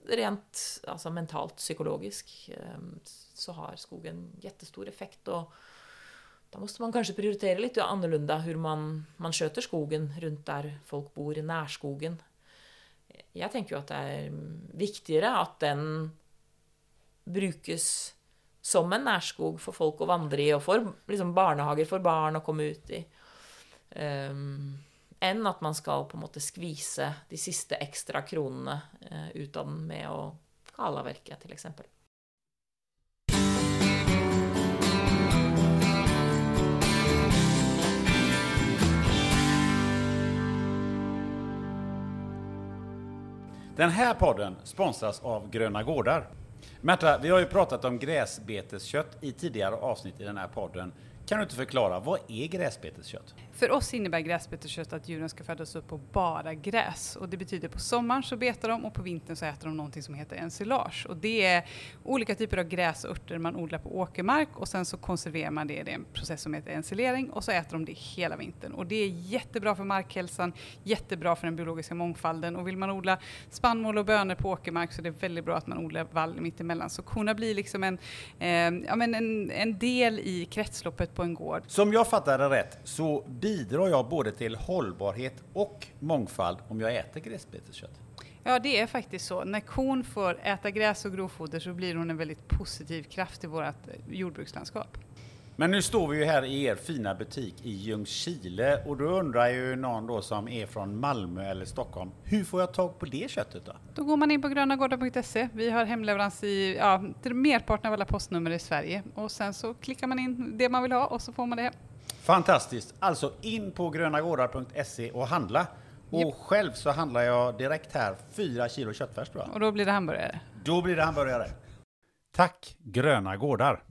rent altså mentalt, psykologisk, um, så har skogen jettestor effekt. Og da måste man kanskje prioritere litt annorlunda hvordan man, man skjøter skogen rundt der folk bor, nærskogen. Jeg tenker jo at det er viktigere at den brukes som en nærskog for folk å vandre i, og for liksom, barnehager for barn å komme ut i. Um, enn at man skal på en måte skvise de siste ekstra kronene uh, ut av den med å kalaverke, f.eks. Den här podden sponsras av Gröna Gårdar. Märta, vi har ju pratat om gräsbeteskött i tidigare avsnitt i den här podden. Kan du inte förklara, vad är gräsbeteskött? För oss innebär gräsbeteskött att djuren ska födas upp på bara gräs. Och det betyder på sommaren så betar de och på vintern så äter de någonting som heter ensilage. Och det är olika typer av gräs och örter man odlar på åkermark och sen så konserverar man det. Är en process som heter ensilering och så äter de det hela vintern. Och det är jättebra för markhälsan, jättebra för den biologiska mångfalden. Och vill man odla spannmål och bönor på åkermark så är det väldigt bra att man odlar vall mittemellan. Så korna blir liksom en, eh, ja, men en, en del i kretsloppet på en gård. Som jag fattar det rätt så bidrar jag både till hållbarhet och mångfald om jag äter gräsbeteskött. Ja, det är faktiskt så. När kon får äta gräs och grovfoder så blir hon en väldigt positiv kraft i vårt jordbrukslandskap. Men nu står vi ju här i er fina butik i Ljungskile och då undrar ju någon då som är från Malmö eller Stockholm, hur får jag tag på det köttet då? Då går man in på grönagårdar.se. Vi har hemleverans i ja, merparten av alla postnummer i Sverige och sen så klickar man in det man vill ha och så får man det. Fantastiskt! Alltså in på grönagårdar.se och handla. Och yep. själv så handlar jag direkt här 4 kilo köttfärs tror jag. Och då blir det hamburgare. Då blir det hamburgare. Tack Gröna Gårdar!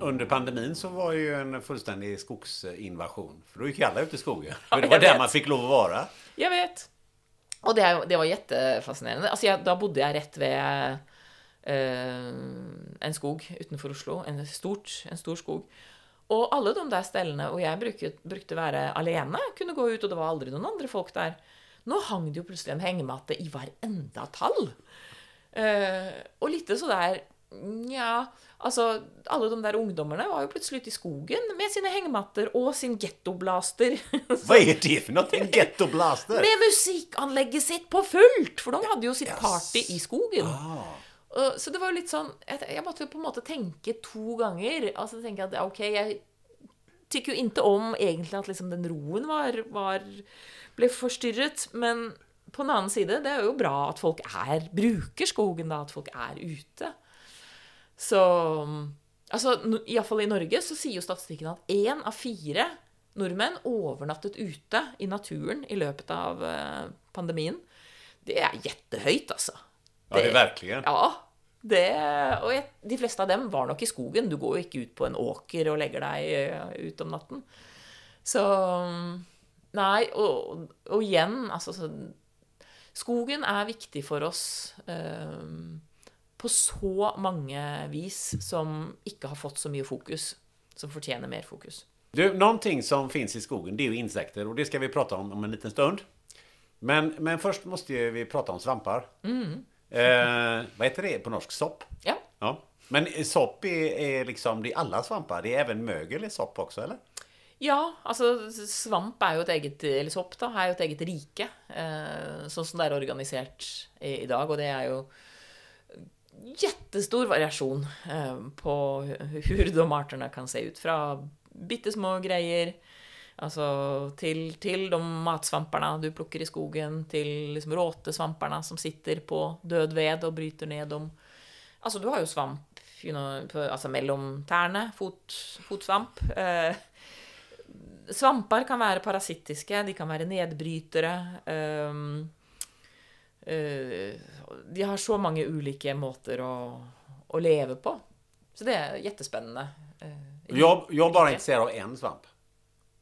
Under pandemin så var ju en fullständig skogsinvasion. För då gick alla ut i skogen. Ja, För det var jag där vet. man fick lov att vara. Jeg vet. Og det, det var jättefascinerende. Altså, da bodde jeg rett ved eh, en skog utenfor Oslo. En, stort, en stor skog. Og alle de der stellene hvor jeg brukte, brukte være alene, kunne gå ut, og det var aldri noen andre folk der. Nå hang det jo plutselig en hengematte i hver enda tall. Eh, og litt så der Nja, altså Alle de der ungdommene var jo plutselig ute i skogen med sine hengematter og sin gettoblaster. [LAUGHS] Hva er det for noe? En gettoblaster? Med musikkanlegget sitt på fullt! For de hadde jo sitt party i skogen. Ah. Så det var jo litt sånn Jeg, måtte jo på en måte tenke to ganger. Altså tenke at ok, jeg tykker jo ikke om egentlig at liksom den roen var, var ble forstyrret, men på den annen side, det er jo bra at folk er, bruker skogen, da, at folk er ute. Så altså, Iallfall i Norge så sier jo statistikken at én av fire nordmenn overnattet ute i naturen i løpet av eh, pandemien. Det er jettehøyt, altså. Ja, det er virkelig. Ja. Det, og jeg, de fleste av dem var nok i skogen. Du går jo ikke ut på en åker og legger deg eh, ut om natten. Så Nei, og, og igjen, altså så, Skogen er viktig for oss eh, på så mange vis som ikke har fått så mye fokus. Som fortjener mer fokus. Du, någonting som fins i skogen det er jo insekter og det skal vi prate om om en liten stund. Men, men først må vi prate om svampar. Eh, hva heter det på norsk? Sopp? Ja. Ja. Men sopp er, er, liksom, det alle svamper, svampar. Det er even møgel i sopp også, eller? Ja, altså svamp er jo et eget Eller sopp, da, er jo et eget rike. Eh, sånn som det er organisert i, i dag. Og det er jo jättestor variasjon eh, på hur de artene kan se ut. Fra bitte små greier altså, til, til, de matsvamparna du plukker i skogen, til liksom råtesvamparna som sitter på død ved og bryter ned dem. Altså, du har jo svamp you know, på, altså mellom tærne, fot, fotsvamp. Eh, svamper kan være parasittiske, de kan være nedbrytere. eh, de har så mange ulike måter å, å leve på. Så det er jättespännande. eh, Jag, jag är bara intresserad av en svamp.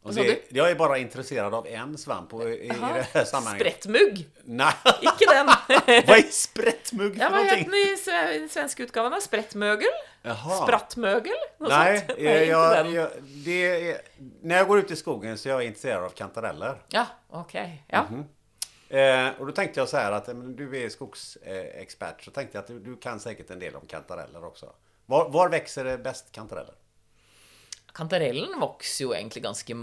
Vad sa det, jag är bara intresserad av en svamp i, i det här sammanhanget. Sprettmugg! Nej. Ikke den! [LAUGHS] Vad är sprettmugg för Ja, vad heter den i svenska utgavan? Sprettmögel? Jaha. Sprattmögel? Något Nej, sånt. eh, jag, jag, det är, när jag går ut i skogen så är jag intresserad av kantareller. Ja, okej. Ja. Eh, och då tänkte jag så här att eh, du är skogsexpert så tänkte jag att du, kan säkert en del om kantareller också. Var, var växer det bäst kantareller? Kantarellen vokser jo egentlig ganske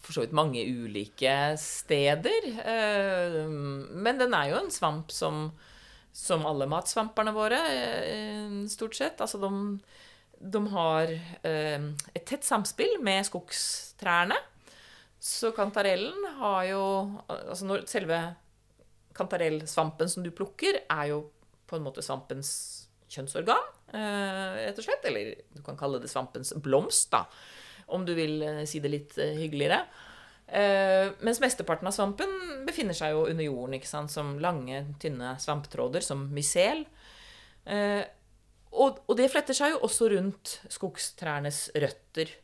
for så vidt mange ulike steder. eh, Men den er jo en svamp som, som alle matsvampene våre, eh, stort sett. Altså de, de har eh, et tett samspill med skogstrærne. Så kantarellen har jo Altså når selve kantarellsvampen som du plukker, er jo på en måte svampens kjønnsorgan, eh, rett og slett. Eller du kan kalle det svampens blomst, da, om du vil eh, si det litt eh, hyggeligere. Mens mesteparten av svampen befinner seg jo under jorden, ikke sant? som lange, tynne svamptråder, som mysel. Og det fletter seg jo også rundt skogstrærnes røtter.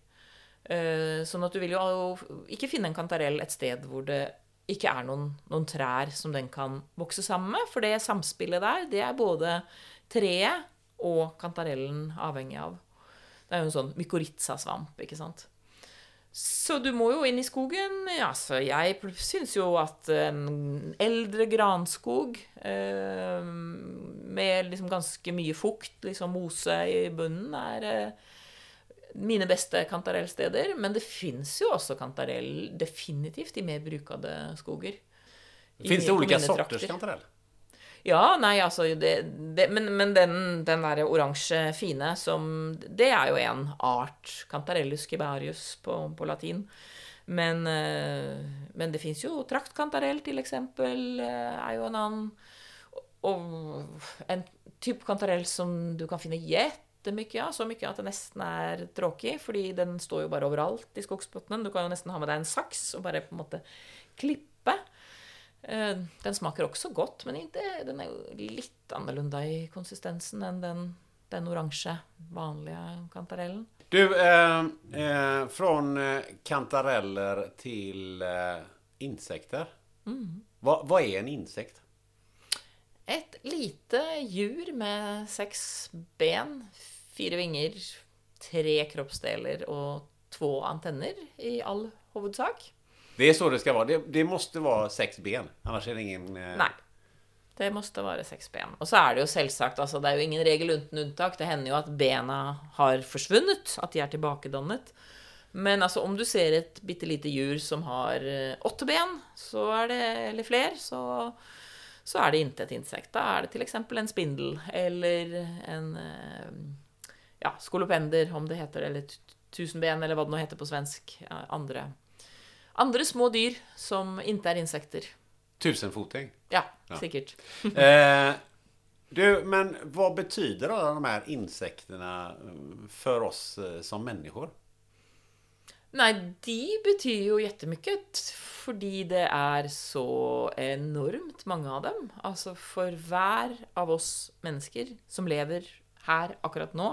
Eh, sånn at du vil jo ikke finne en kantarell et sted hvor det ikke er noen, noen trær som den kan vokse sammen med, for det samspillet der, det er både treet og kantarellen avhengig av. Det er jo en sånn mykorrhiza-svamp, ikke sant. Så du må jo inn i skogen. Ja, så jeg syns jo at en eldre granskog eh, med liksom ganske mye fukt, liksom mose i bunnen, er eh, mine beste kantarellsteder. Men det fins jo også kantarell definitivt i mer brukede skoger. Fins det ulike sorters kantarell? Ja, nei, altså det, det, Men, men den, den der oransje fine som Det er jo en art. Cantarellus cibarius på, på latin. Men, eh, men det fins jo traktkantarell, til eksempel, eh, er jo en annen. Og en type kantarell som du kan finne av, så mye at det nesten er tråkig, fordi den står jo bare overalt i skogsbunnen. Du kan jo nesten ha med deg en saks og bare på en måte klippe. Eh, Den smaker også godt, men inte, den er jo litt annorlunda i konsistensen enn den, den oransje, vanlige kantarellen. Du, eh, eh, från eh, kantareller til eh, insekter. Mm. Hva, hva, er en insekt? Et lite djur med seks ben, fire vinger, tre kroppsdeler og to antenner i all hovedsak. Det er så det skal være. Det, det måste være seks ben. Annars er det ingen... Eh, Nei. Det måste være seks ben. Og så er det jo selvsagt, altså det er jo ingen regel uten unntak. Det hender jo at bena har forsvunnet, at de er tilbakedannet. Men altså, om du ser et bitte lite djur som har eh, åtte ben, så er det, eller flere, så, så er det ikke et insekt. Da er det eksempel en spindel, eller en eh, ja, skolopender, om det heter, eller tusenben, eller hva det nå heter på svensk. Andre, andre små dyr som ikke er insekter. Tusenfoting. Ja, sikkert. [LAUGHS] Eh, du, men hva betyder da de her insektene for oss eh, som människor? Nei, de betyr jo jettemykket. fordi det er så enormt mange av dem. Altså for hver av oss mennesker som lever her akkurat nå,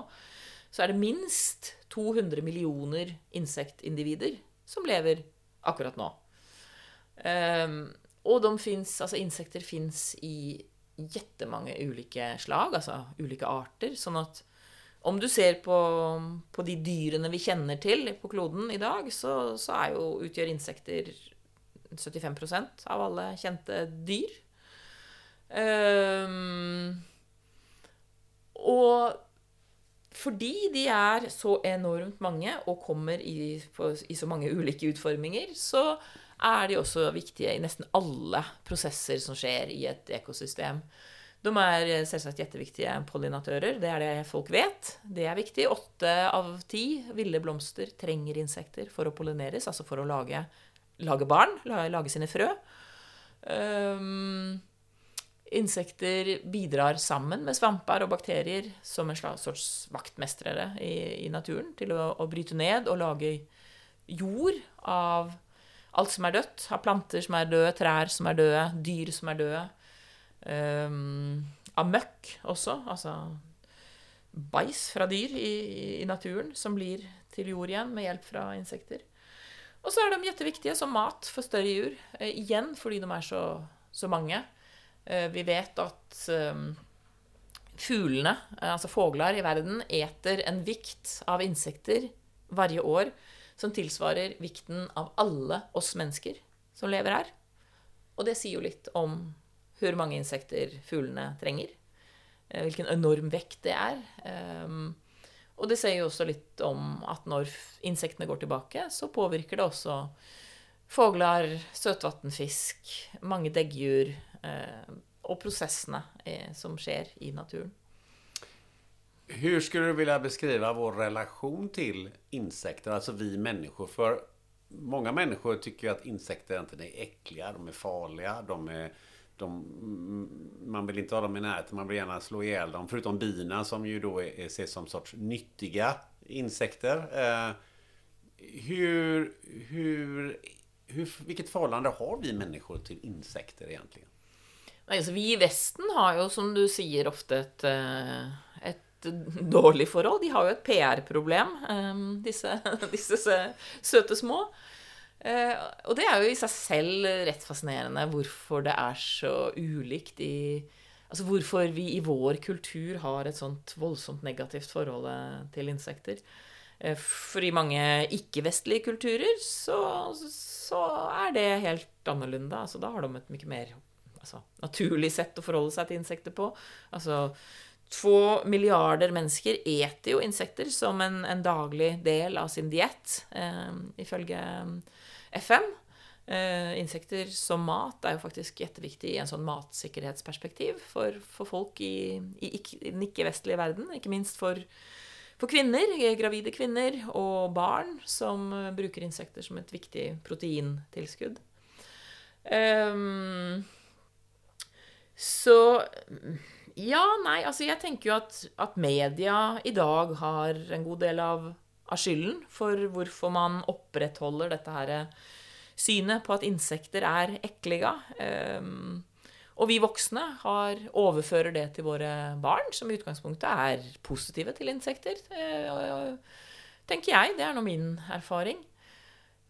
så er det minst 200 millioner insektindivider som lever akkurat nå. Ehm, og de finnes, altså insekter fins i jettemange ulike slag, altså ulike arter. Sånn at om du ser på, på de dyrene vi kjenner til på kloden i dag, så, så jo, utgjør insekter 75% av alle kjente dyr. Um, og fordi de er så enormt mange og kommer i, på, i så mange ulike utforminger, så er de også viktige i nesten alle prosesser som skjer i et ekosystem. De er eh, selvsagt jätteviktige pollinatører. Det er det folk vet. Det er viktig. Åtte av ti ville blomster trenger insekter for å pollineres, altså for å lage, lage barn, lage sine frø. Um, insekter bidrar sammen med svamper og bakterier som en slags sorts vaktmestrere i, i naturen til å, å bryte ned og lage jord av alt som er dødt. Av planter som er døde, trær som er døde, dyr som er døde. Um, av møkk også, altså bæsj fra dyr i, i naturen som blir til jord igjen med hjelp fra insekter. Og så er de kjempeviktige som mat for større jord. eh, igjen fordi de er så, så mange. Eh, vi vet at um, fuglene, eh, altså fågler i verden, eter en vikt av insekter hverje år som tilsvarer vikten av alle oss mennesker som lever her. Og det sier jo litt om hvor mange insekter fuglene trenger. eh, Hvilken enorm vekt det er. Um, og det sier jo også litt om at når insektene går tilbake, så påvirker det også fågler, søtvannsfisk, mange deggjur eh, og prosessene eh, som skjer i naturen. Hur skulle du vilja beskriva vår relation till insekter, alltså vi människor? För många människor tycker att insekter egentligen är äckliga, de är farliga, de är, de, man vill inte ha dem i närheten, man vill gärna slå ihjäl dem. Förutom bina som ju då är, ses som sorts nyttiga insekter. Eh, hur, hur, hur, vilket förhållande har vi människor till insekter egentligen? Nei, altså, vi i Vesten har jo, som du sier, ofte et, ett et dårlig forhold. De har jo et PR-problem, eh, disse, [LAUGHS] disse sø- søte små. Eh, Og det er jo i seg selv rett fascinerende hvorfor det er så ulikt i Altså hvorfor vi i vår kultur har et sånt voldsomt negativt forhold eh, til insekter. Eh, For i mange ikke-vestlige kulturer så, så er det helt annerledes. Altså, da har de et mye mer altså, naturlig sett å forholde seg til insekter på. Altså, to milliarder mennesker eter jo insekter som en, en daglig del av sin diett, eh, ifølge FN. Eh, insekter som mat er jo faktisk jetteviktig i en sånn matsikkerhetsperspektiv for, for folk i, i, i den ikke-vestlige verden, ikke minst for, for kvinner, eh, gravide kvinner og barn som eh, bruker insekter som et viktig proteintilskudd. Um, så Ja, nei, altså jeg tenker jo at, at media i dag har en god del av, av skylden for hvorfor man opprettholder dette her synet på at insekter er ekliga. Ehm, og vi voksne har, overfører det til våre barn, som i utgangspunktet er positive til insekter. eh, tenker jeg. Det er nå min erfaring.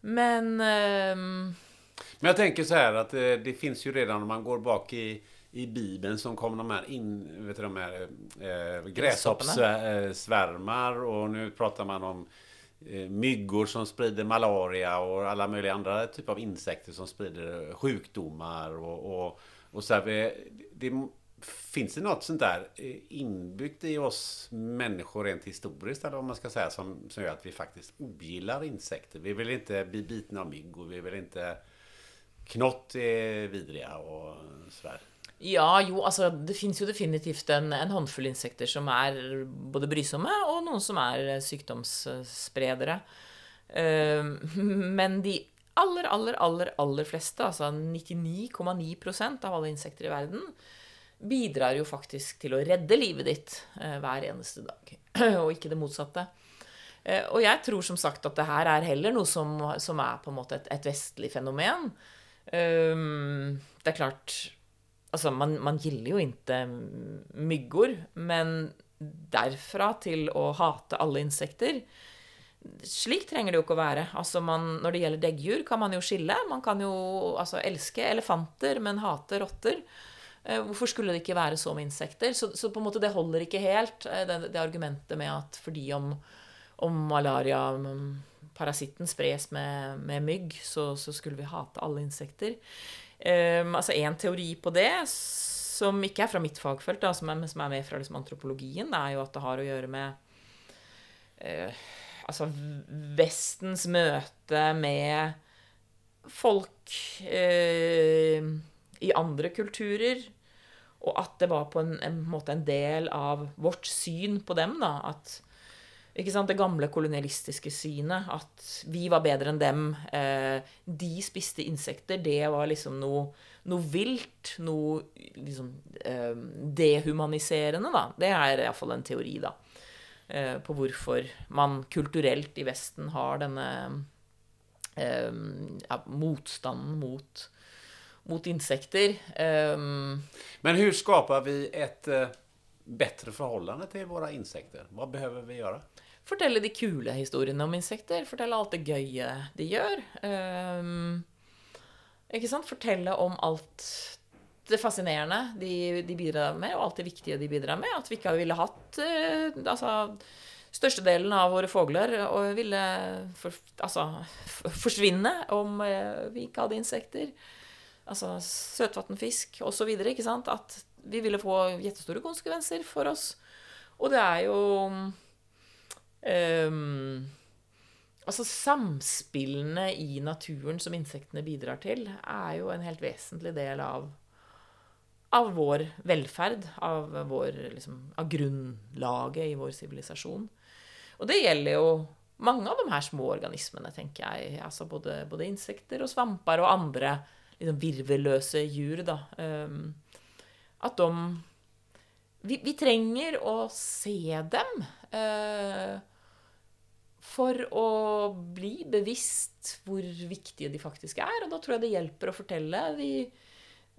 Men Men jeg tenker så her at det, det fins jo redan når man går bak i, i Bibeln som kom de här, in, vet du, de här eh, gräshoppssvärmar och nu pratar man om eh, myggor som sprider malaria och alla möjliga andra typer av insekter som sprider sjukdomar och, och, och så här, det, Finns det något sånt där eh, inbyggt i oss människor rent historiskt eller om man ska säga som, som gör att vi faktiskt ogillar insekter? Vi vill inte bli bitna av mygg och vi vill inte Knott är vidriga och sådär. Ja, jo, altså det fins jo definitivt en, en håndfull insekter som er både brysomme, og noen som er sykdomsspredere. Eh, Men de aller, aller, aller, aller fleste, altså 99,9% av alle insekter i verden, bidrar jo faktisk til å redde livet ditt eh, hver eneste dag, [CLEARS THROAT] og ikke det motsatte. Eh, Og jeg tror som sagt at det her er heller noe som, som er på en måte et, et vestlig fenomen. Um, det er klart Altså, man, man gillar jo ikke myggor, men derfra til å hate alle insekter Slik trenger det jo ikke å være. Altså man, når det gjelder deggdyr, kan man jo skille. Man kan jo altså, elske elefanter, men hate rotter. Eh, Hvorfor skulle det ikke være så med insekter? Så, så på en måte det holder ikke helt, eh, det, det argumentet med at fordi om, om malaria mm, spres med, med mygg, så, så skulle vi hate alle insekter. Um, altså En teori på det, som ikke er fra mitt fagfelt, da, som, er, som er med fra liksom, antropologien, det er jo at det har å gjøre med uh, altså Vestens møte med folk uh, i andre kulturer. Og at det var på en, en måte en del av vårt syn på dem, da. At Det gamle kolonialistiske synet, at vi var bedre enn dem. Eh, de spiste insekter. Det var liksom noe, noe vilt. Noe liksom eh, dehumaniserende, da. Det er iallfall en teori, da. Eh, på hvorfor man kulturelt i Vesten har denne ja, motstanden mot, mot insekter. Men hvordan skaper vi et bedre forhold til våre insekter? Hva behøver vi göra? Fortelle de kule historiene om insekter. Fortelle alt det gøye de gjør. Ehm, ikke sant? Fortelle om alt det fascinerende de, de bidrar med, og alt det viktige de bidrar med. At vi ikke ville hatt eh, altså, Størstedelen av våre fugler ville for, altså, forsvinne om eh, vi ikke hadde insekter. Altså søtvatnfisk osv. At vi ville få jettestore konsekvenser for oss. Og det er jo Ehm, altså Samspillene i naturen som insektene bidrar til, er jo en helt vesentlig del av, av vår velferd. Av, vår, liksom, av grunnlaget i vår sivilisasjon. Og det gjelder jo mange av de her små organismene, tenker jeg. Altså både, både insekter og svamper og andre liksom, virvelløse dyr. Da. Ehm, at de vi, vi trenger å se dem eh, for å bli bevisst hvor viktige de faktisk er. Og da tror jeg det hjelper å fortelle de,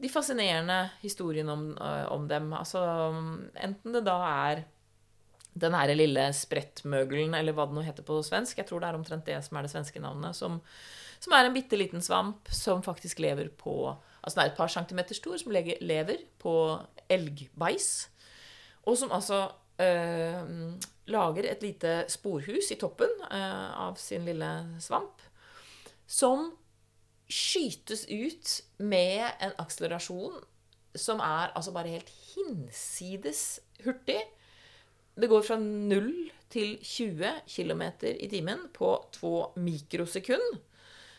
de fascinerende historiene om, eh, om dem. Altså, enten det da er den her lille sprettmøgelen, eller hva det nå heter på svensk, jeg tror det er omtrent det som er det svenske navnet, som, som er en bitte liten svamp som faktisk lever på Altså den er et par centimeter stor, som lever på elgbais. Og som altså lager et lite sporhus i toppen eh, av sin lille svamp. Som skytes ut med en akselerasjon som er altså bare helt hinsides hurtig. Det går fra 0 til 20 km i timen på 2 mikrosekund.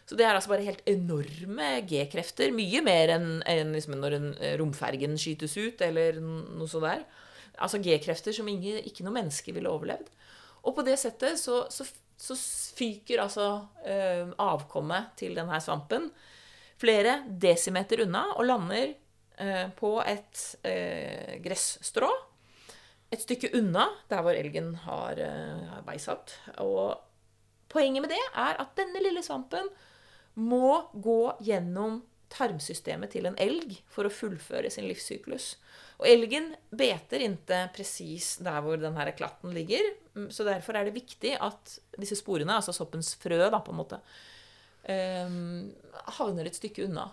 Så det er altså bare helt enorme G-krefter. Mye mer enn enn liksom når en eh, romfergen skytes ut, eller noe sånt der. Altså G-krefter som ingen, ikke noe menneske ville overlevd. Og på det settet så, så, så fyker altså eh, avkommet til denne svampen flere desimeter unna og lander eh, på et eh, gresstrå et stykke unna der hvor elgen har eh, beisatt. Og poenget med det er at denne lille svampen må gå gjennom tarmsystemet til en elg for å fullføre sin livssyklus. Og elgen beter inntil presis der hvor den her klatten ligger. Mm, Så derfor er det viktig at disse sporene, altså soppens frø, da, på en måte, um, havner et stykke unna.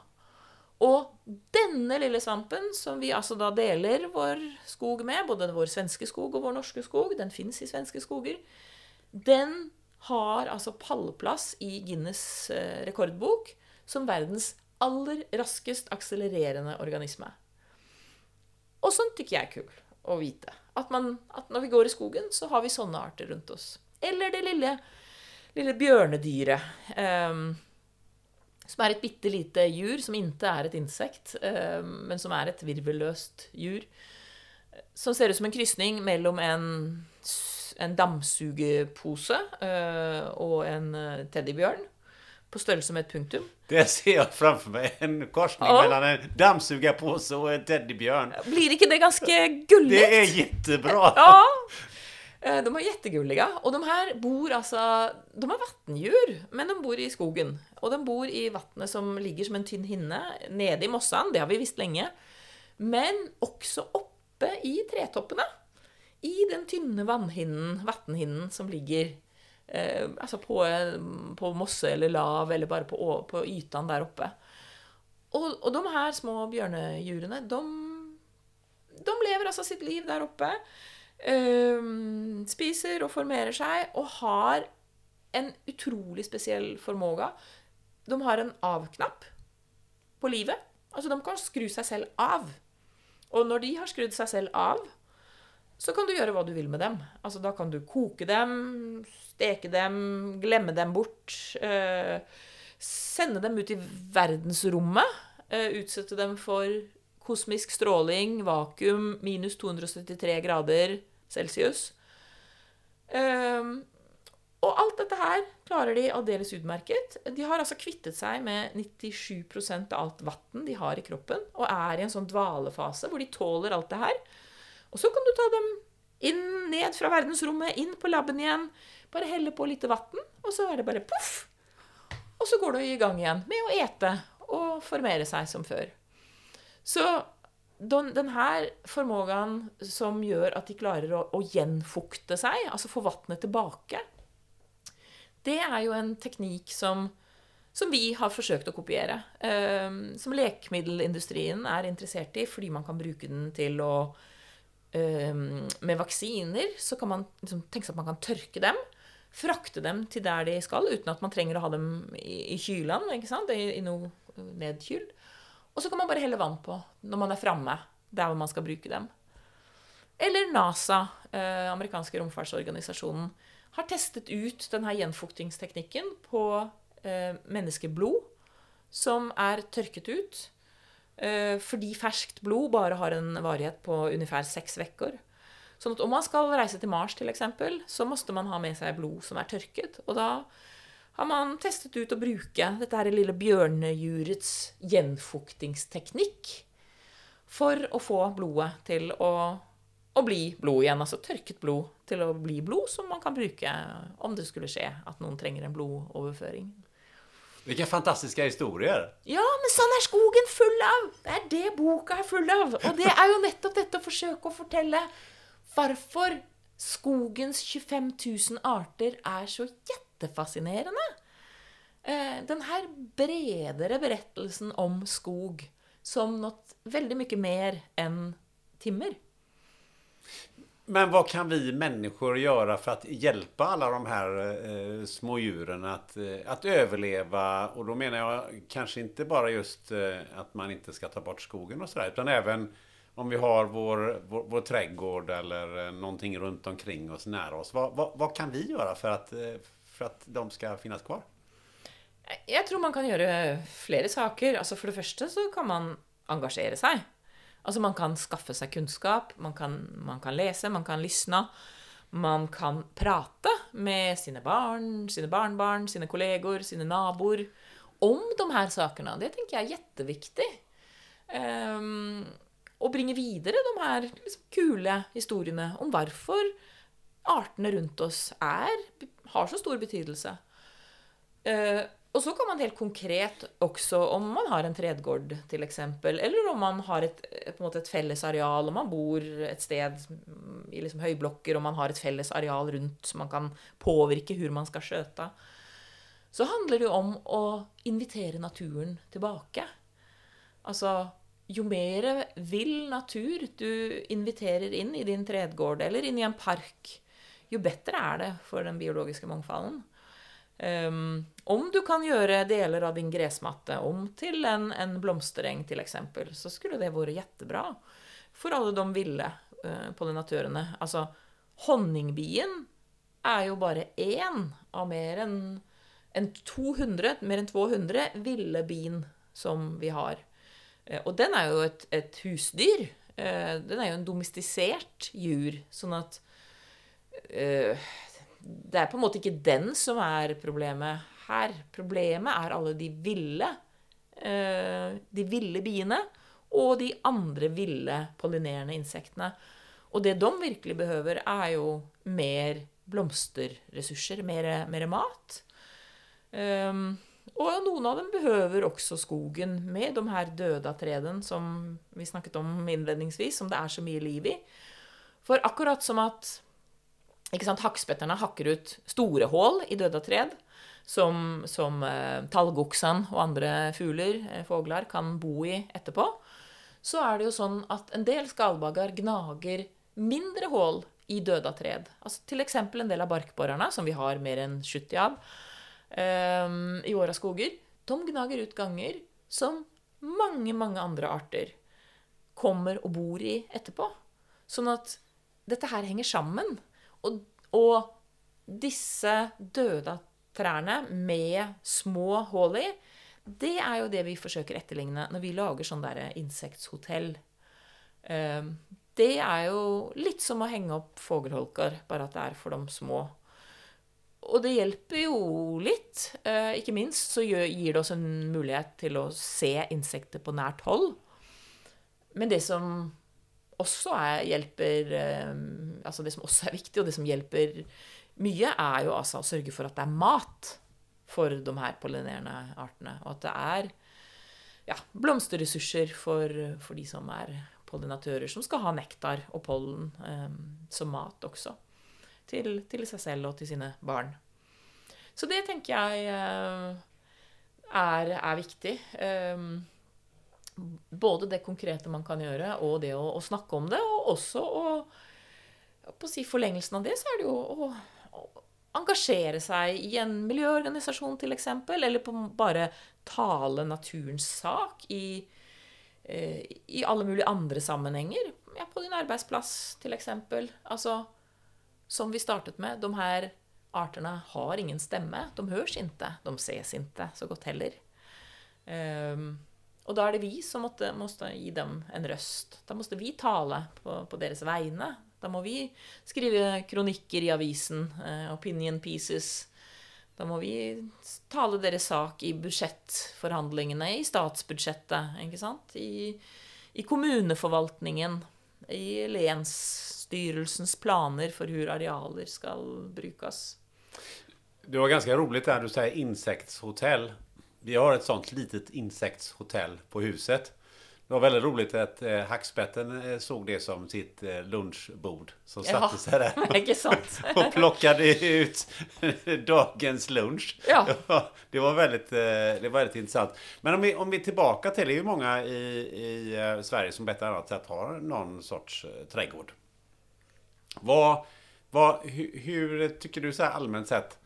Og denne lille svampen, som vi altså da deler vår skog med, både vår svenske skog og vår norske skog, den fins i svenske skoger, den har altså pallplass i Guinness eh, rekordbok som verdens aller raskest akselererende organisme. Og sånt tykker jeg er kul å vite. At, man, at når vi går i skogen, så har vi sånne arter rundt oss. Eller det lille, lille bjørnedyret. Um, som er et bitte lite djur, som ikke er et insekt, um, men som er et virvelløst djur. Som ser ut som en krysning mellom en, en dammsugepose uh, og en eh, teddybjørn. På størrelse med et punktum. Det ser jeg framfor meg. En korsning Ja. mellom en dammsugerpose og en teddybjørn. Blir ikke det ganske gullig? Det er kjempebra. [LAUGHS] Ja! Eh, De er kjempegullige. Og de her bor altså De er vattendjur, men de bor i skogen. Og de bor i vattnet som ligger som en tynn hinne nede i mossan. Det har vi visst lenge. Men også oppe i tretoppene. I den tynne vannhinnen, vannhinnen som ligger eh, altså på, på mosse eller lav, eller bare på, på ytene der oppe. Og, og de her små bjørnedjurene, de, de lever altså sitt liv der oppe. Eh, spiser og formerer seg, og har en utrolig spesiell formåga. De har en av-knapp på livet. Altså, de kan skru seg selv av. Og når de har skrudd seg selv av, så kan du gjøre hva du vil med dem. Altså, da kan du koke dem, steke dem, glemme dem bort. eh, sende dem ut i verdensrommet. eh, utsette dem for kosmisk stråling, vakuum, minus 273 grader celsius. Eh, og alt dette her klarer de aldeles utmerket. De har altså kvittet seg med 97% av alt vann de har i kroppen, og er i en sånn dvalefase hvor de tåler alt det her. Og så kan du ta dem inn, ned fra verdensrommet, inn på laben igjen. Bare helle på litt vann, og så er det bare poff! Og så går du i gang igjen med å ete og formere seg som før. Så den, den her formågan som gjør at de klarer å, å gjenfukte seg, altså få vannet tilbake, det er jo en teknikk som, som vi har forsøkt å kopiere. Eh, som lekemiddelindustrien er interessert i, fordi man kan bruke den til å Med vaksiner så kan man liksom tenke seg at man kan tørke dem. Frakte dem til der de skal, uten at man trenger å ha dem i, i kylen. ikke sant? I, i noe nedkyld. Og så kan man bare helle vann på når man er framme der hvor man skal bruke dem. Eller NASA, eh, amerikanske romfartsorganisasjonen, har testet ut denne gjenfuktingsteknikken på eh, menneskeblod som er tørket ut. Eh, fordi ferskt blod bare har en varighet på ungefær seks uker. Sånn at om man skal reise til Mars, eksempel, så måtte man ha med seg blod som er tørket. Og da har man testet ut å bruke dette her lille bjørnejurets gjenfuktingsteknikk for å få blodet til å, å, bli blod igjen. Altså tørket blod til å bli blod som man kan bruke om det skulle skje at noen trenger en blodoverføring. Hvilke fantastiske historier! Ja, men sånn er skogen full av! Det er det boka er full av. Og det er jo nettopp dette å forsøke å fortelle hvorfor skogens 25 000 arter er så jettefascinerende. Eh, den her bredere berettelsen om skog som noe veldig mye mer enn timmer. Men vad kan vi människor göra för att hjälpa alla de här eh, små djuren att, eh, att överleva? Och då menar jag kanske inte bara just eh, att man inte ska ta bort skogen och sådär, utan även om vi har vår, vår, vår trädgård eller eh, någonting runt omkring oss, nära oss. Vad, vad, vad, kan vi göra för att, eh, för att de ska finnas kvar? Jeg tror man kan gjøre flere saker. Altså For det første så kan man engasjere seg. Altså Man kan skaffe seg kunnskap, man kan, man kan lese, man kan lysne. Man kan prate med sine barn, sine barnebarn, sine kolleger, sine naboer om de her sakene. Det tenker jeg er jetteviktig. Um, å bringe videre de her liksom, kule historiene om hvorfor artene rundt oss er, har så stor betydelse. Uh, og så kan man helt konkret også, om man har en tredgård f.eks., eller om man har et, et, felles areal, om man bor et sted i liksom høyblokker, og man har et felles areal rundt som man kan påvirke hvor man skal skjøte, så handler det jo om å invitere naturen tilbake. Altså jo mer vill natur du inviterer inn i din tredgård eller inn i en park, jo bedre er det for den biologiske mangfolden. Um, om du kan gjøre deler av din gressmatte om til en, en blomstereng, f.eks., så skulle det vært jettebra for alle de ville uh, pollinatørene. Altså, honningbien er jo bare én av mer enn en 200, mer enn 200 ville bin som vi har. Uh, og den er jo et, et husdyr. Uh, den er jo en domestisert jur, sånn at det er på en måte ikke den som er problemet her. Problemet er alle de ville, eh, de ville biene og de andre ville pollinerende insektene. Og det de virkelig behøver, er jo mer blomsterressurser, mer, mer mat. Um, og noen av dem behøver også skogen, med de her døde trærne som vi snakket om innledningsvis, som det er så mye liv i. For akkurat som at ikke sant, Hakkspetterne hakker ut store hull i døda tred, som, som eh, talgoksene og andre fugler, eh, fugler, kan bo i etterpå. Så er det jo sånn at en del skalbagger gnager mindre hull i døda tred. Altså F.eks. en del av barkborrerne, som vi har mer enn 70 av eh, i åra skoger, de gnager ut ganger som mange, mange andre arter kommer og bor i etterpå. Sånn at dette her henger sammen. Og, og disse døde trærne med små hull i, det er jo det vi forsøker å etterligne når vi lager sånn derre insekthotell. Eh, det er jo litt som å henge opp fågelholker, bare at det er for de små. Og det hjelper jo litt. Eh, ikke minst så gir det oss en mulighet til å se insekter på nært hold. Men det som også er, hjelper eh, Altså det som også er viktig, og det som hjelper mye, er jo altså å sørge for at det er mat for de her pollinerende artene. Og at det er ja, blomsterressurser for, for de som er pollinatører, som skal ha nektar og pollen um, som mat også. Til, til, seg selv og til sine barn. Så det tenker jeg eh, er, er viktig. Um, både det konkrete man kan gjøre, og det å, å snakke om det. Og også å På å si forlengelsen av det, så er det jo å, å engasjere seg i en miljøorganisasjon, f.eks. Eller på bare tale naturens sak i, eh, i alle mulige andre sammenhenger. Ja, på din arbeidsplass, f.eks. Altså, som vi startet med, de her artene har ingen stemme. De høres ikke. De ses ikke så godt heller. Um, og da er det vi som måtte, måtte, gi dem en røst. Da måtte vi tale på, på, deres vegne. Da må vi skrive kronikker i avisen, eh, opinion pieces. Da må vi tale deres sak i budsjettforhandlingene, i statsbudsjettet, ikke sant? I, i kommuneforvaltningen, i lensstyrelsens planer for hvor arealer skal brukes. Det var ganske rolig där du sier insektshotell. Vi har ett sånt litet insektshotell på huset. Det var väldigt roligt att eh, hackspetten eh, såg det som sitt eh, lunchbord. Som Jaha. satte sig där [LAUGHS] [LAUGHS] och plockade ut [LAUGHS] dagens lunch. Ja. Det var väldigt, eh, det var väldigt intressant. Men om vi, om vi är tillbaka till, det är ju många i, i eh, Sverige som bättre annat sätt har någon sorts eh, trädgård. Vad, vad, hur, hur tycker du så här allmänt sett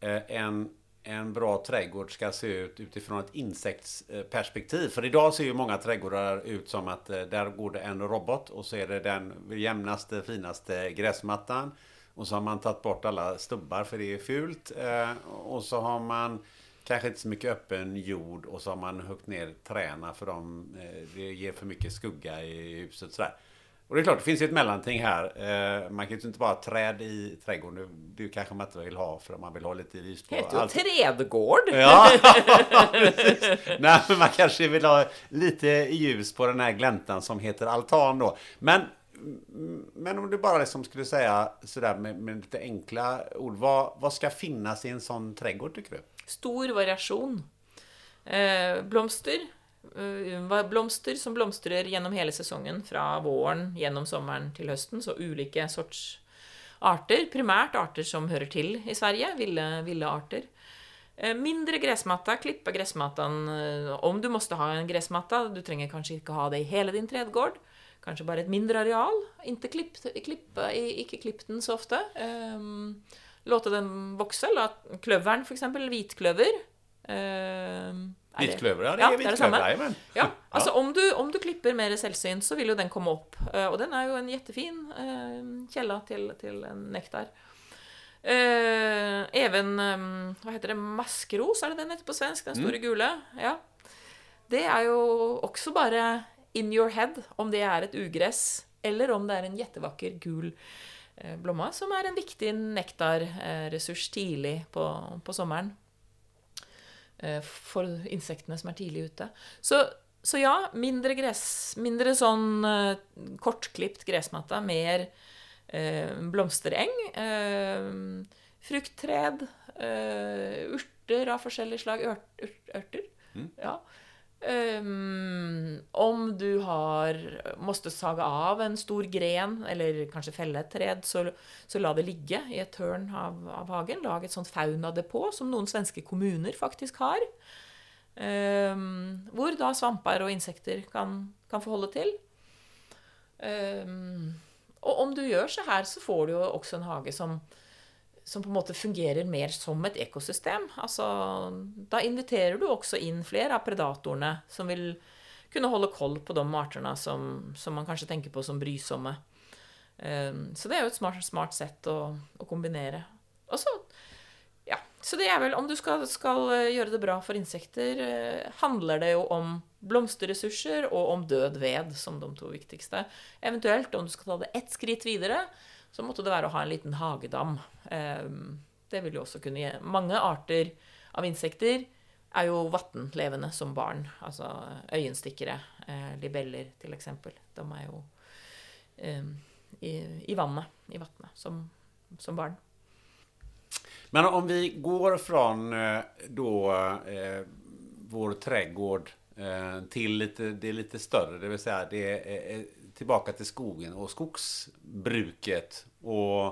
Eh, en, en bra trädgård ska se ut utifrån ett insektsperspektiv. För idag ser ju många trädgårdar ut som att eh, där går det en robot och så är det den jämnaste, finaste gräsmattan. Och så har man tagit bort alla stubbar för det är fult. Eh, och så har man kanske inte så mycket öppen jord och så har man huggit ner träna för de, det ger för mycket skugga i huset. Sådär. Och det är klart, det finns ju ett mellanting här. Eh, man kan ju inte bara ha träd i trädgården. Det kanske man inte vill ha för man vill ha lite ljus på. Det heter allt. trädgård. Ja, [LAUGHS] Nej, men man kanske vill ha lite ljus på den här gläntan som heter altan då. Men, men om du bara liksom skulle säga sådär med, med lite enkla ord. Vad, vad ska finnas i en sån trädgård tycker du? Stor variation. Eh, blomster blomster som blomstrer gjennom hele sesongen, fra våren gjennom sommeren til høsten. Så ulike sorts arter. Primært arter som hører til i Sverige. Ville, ville arter. Eh, mindre gressmatta. Klippe av gressmattene om du måtte ha en gressmatta. Du trenger kanskje ikke ha det i hele din tredgård. Kanskje bare et mindre areal. Ikke klipp, klipp, ikke klipp den så ofte. Låte den vokse. La kløveren, f.eks. Hvitkløver. Hvitkløver, ja. Det er, ja, hvitkløver, men. Ja, altså om du, om du, klipper mer selvsyn, så vil jo den komme opp. Uh, og den er jo en jettefin uh, kjella til, til nektar. Uh, even Hva heter det? Maskeros, er det den heter på svensk? Den store mm. gule. Ja. Det er jo også bare in your head om det er et ugress, eller om det er en jettevakker gul blomma, som er en viktig nektarressurs tidlig på, på sommeren. Eh, for insektene som er tidlig ute. Så, så ja, mindre, gress, mindre sånn uh, kortklipt gressmatte, mer uh, blomstereng. Uh, frukttred, urter av forskjellig slag. Ør, ør, urter. Mm. Ja. Um, om du har måtte sage av en stor gren, eller kanskje felle et tred, så, så la det ligge i et tørn av, av hagen. Lag et sånt faunadepå, som noen svenske kommuner faktisk har. Um, hvor da svamper og insekter kan, kan få til. Um, og om du gjør så her, så får du jo også en hage som, som på en måte fungerer mer som et ekosystem. Altså, da inviterer du også inn flere av predatorene som vil kunne holde koll på de artene som, som man kanskje tenker på som brysomme. Um, så det er jo et smart, smart sett å, å kombinere. Og så ja, Så det er vel, om du skal, skal eh, gjøre det bra for insekter, eh, handler det jo om blomsterressurser og om død ved som de to viktigste. Eventuelt, om du skal ta det ett skritt videre, så måtte det være å ha en liten hagedam. Eh, Det vil jo også kunne gi Mange arter av insekter er jo vannlevende som barn. Altså øyenstikkere, eh, libeller til eksempel. De er jo eh, i, vannet, i vannet, som, som barn. Men om vi går fra eh, då eh, vår trädgård eh, till lite, det litt lite större, det vill säga det er... är tillbaka till skogen och skogsbruket och,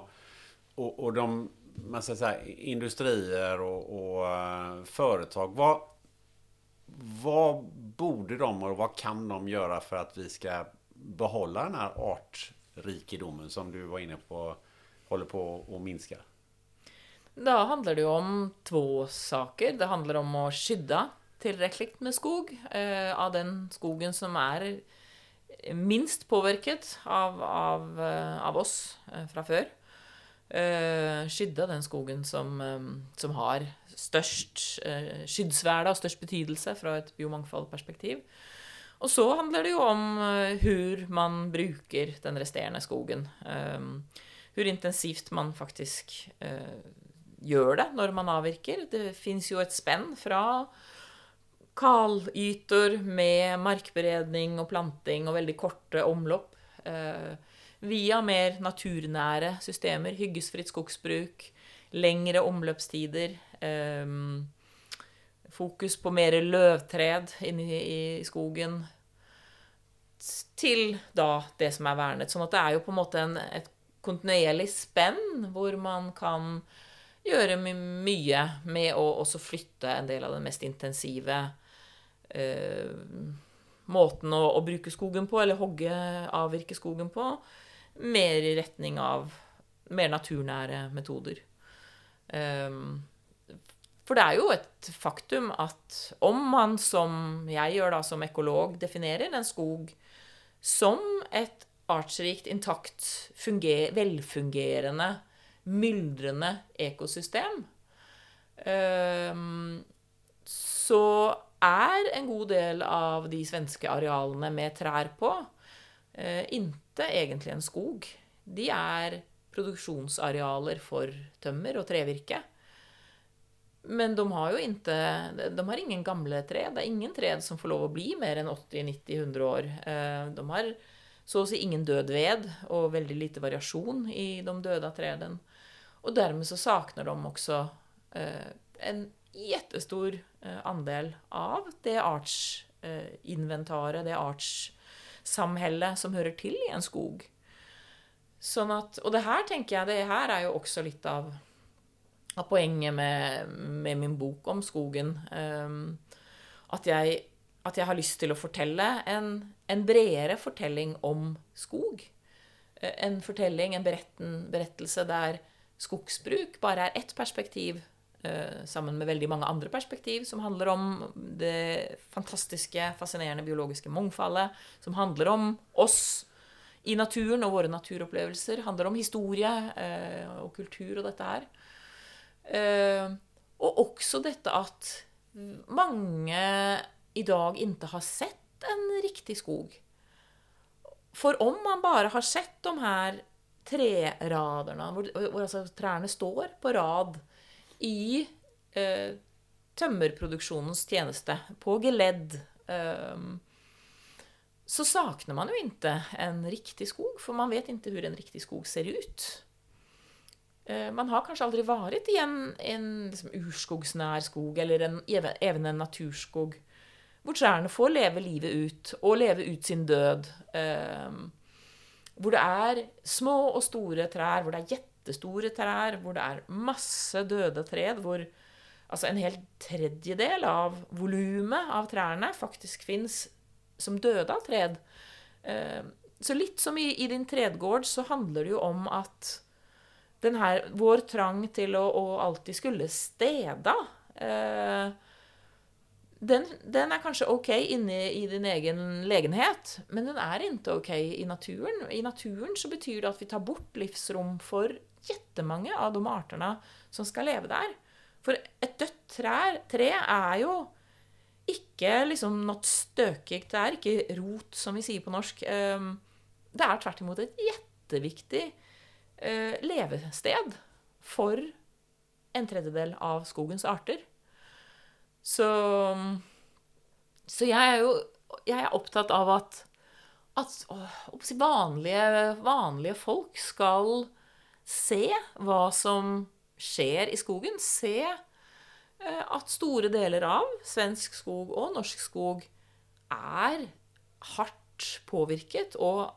och, och de man ska säga, industrier och, och eh, företag. Vad, vad borde de och vad kan de göra för att vi ska behålla den här artrikedomen som du var inne på håller på att minska? Da handler det jo om to saker. Det handler om å skydde tilrekkelig med skog eh, av den skogen som er minst påvirket av, av, eh, av oss eh, fra før. Eh, skydde den skogen som, som har størst skyddsverde og størst betydelse fra et biomangfoldperspektiv. Og så handler det jo om hvor man bruker den resterende skogen. Hvor intensivt man faktisk gjør det når man avvirker. Det fins jo et spenn fra kalyter med markberedning og planting og veldig korte omlopp, eh, via mer naturnære systemer, hyggesfritt skogsbruk, lengre omløpstider, eh, fokus på mer løvtred inne i, skogen, til da det som er vernet. Sånn at det er jo på en måte en, et kontinuerlig spenn hvor man kan gjøre my mye med å også flytte en del av den mest intensive måten å, å, bruke skogen på, eller hogge, avvirke skogen på, mer i retning av mer naturnære metoder. Um, for det er jo et faktum at om man, som jeg gjør da, som ekolog, definerer en skog som et artsrikt, intakt, velfungerende myldrende ekosystem, ehm, så er en god del av de svenske arealene med trær på eh, ikke egentlig en skog. De er produksjonsarealer for tømmer og trevirke. Men de har jo inte, de har ingen gamle tre. Det er ingen tre som får lov å bli mer enn 80-90-100 år. Eh, de har så å si ingen død ved og veldig lite variasjon i de døde trærne. Og dermed så sakner de også eh, en jättestor eh, andel av det artsinventaret, det artssamhellet som hører til i en skog. Sånn at, og det her tenker jeg, det her er jo også litt av, av poenget med, med, min bok om skogen. Um, at, jeg, at, jeg, har lyst til å fortelle en, en bredere fortelling om skog. En fortelling, en beretten, berettelse der skogsbruk bare er ett perspektiv, eh, sammen med veldig mange andre perspektiv, som handler om det fantastiske, fascinerende biologiske mangfoldet, som handler om oss i naturen og våre naturopplevelser, handler om historie eh, og kultur og dette her. Eh, og også dette at mange i dag ikke har sett en riktig skog. For om man bare har sett de her treraderne, hvor, hvor altså trærne står på rad i eh, tømmerproduksjonens tjeneste, på geledd. Eh, så sakner man jo ikke en riktig skog, for man vet ikke hvordan en riktig skog ser ut. Eh, man har kanskje aldri vært i en, en liksom, urskogsnær skog, eller en, even en naturskog, hvor trærne får leve livet ut, og leve ut sin død. Eh, hvor det er små og store trær, hvor det er jettestore trær, hvor det er masse døde trær, hvor altså en hel tredjedel av volumet av trærne faktisk fins som døde av tred. Eh, så litt som i, i din tredgård, så handler det jo om at her, vår trang til å, å alltid skulle stede eh, den, den, er kanskje ok inne i din egen legenhet, men den er ikke ok i naturen. I naturen så betyr det at vi tar bort livsrom for jettemange av de artene som skal leve der. For et dødt trær, tre er jo ikke liksom noe støkig. Det er ikke rot, som vi sier på norsk. Eh, Det er tvert imot et jetteviktig eh, levested for en tredjedel av skogens arter. Så, så jeg er jo jeg er opptatt av at, at å, vanlige, vanlige folk skal se hva som skjer i skogen. Se eh, at store deler av svensk skog og norsk skog er hardt påvirket og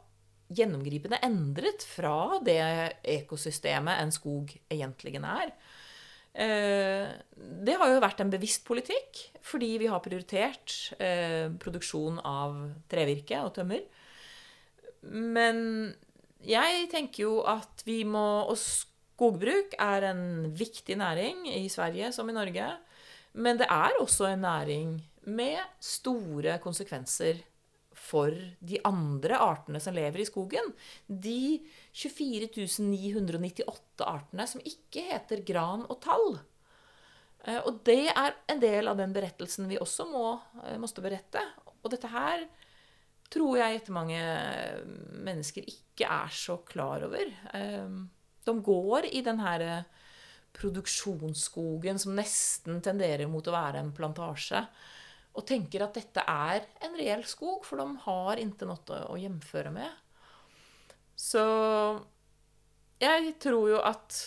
gjennomgripende endret fra det ekosystemet en skog egentlig er. Eh, Det har jo vært en bevisst politikk, fordi vi har prioritert eh, produksjon av trevirke og tømmer. Men jeg tenker jo at vi må Og skogbruk er en viktig næring i Sverige som i Norge. Men det er også en næring med store konsekvenser for de andre artene som lever i skogen. De 24 998 artene som ikke heter gran og tall. Eh, Og det er en del av den berettelsen vi også må, eh, måtte berette. Og dette her tror jeg mange mennesker ikke er så klar over. Eh, De går i den her produksjonsskogen som nesten tenderer mot å være en plantasje, og tenker at dette er en reell skog, for de har ikke noe å hjemføre med. Så jeg tror jo at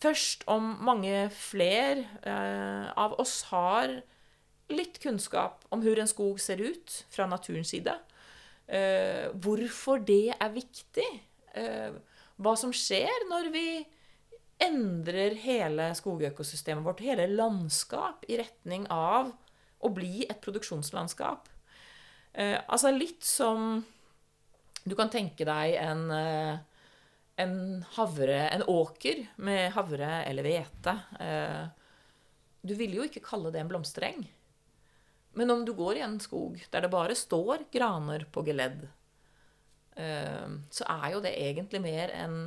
først om mange flere eh, av oss har litt kunnskap om hvordan en skog ser ut fra naturens side, eh, hvorfor det er viktig, eh, hva som skjer når vi endrer hele skogøkosystemet vårt, hele landskap, i retning av å bli et produksjonslandskap. Eh, altså litt som Du kan tenke deg en, eh, en havre En åker med havre eller hvete. Eh, du ville jo ikke kalle det en blomstereng. Men om du går i en skog der det bare står graner på geledd, eh, så er jo det egentlig mer en,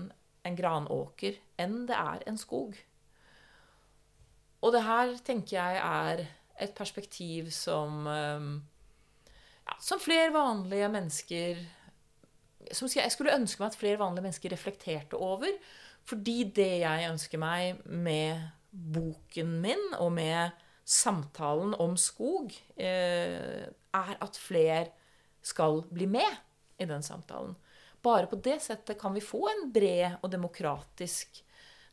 en granåker enn det er en skog. Og det her tenker jeg er et perspektiv som eh, ja, Som flere vanlige mennesker som jeg skulle ønske meg at flere vanlige mennesker reflekterte over. Fordi det jeg ønsker meg med boken min og med samtalen om skog, eh, er at flere skal bli med i den samtalen. Bare på det settet kan vi få en bred og demokratisk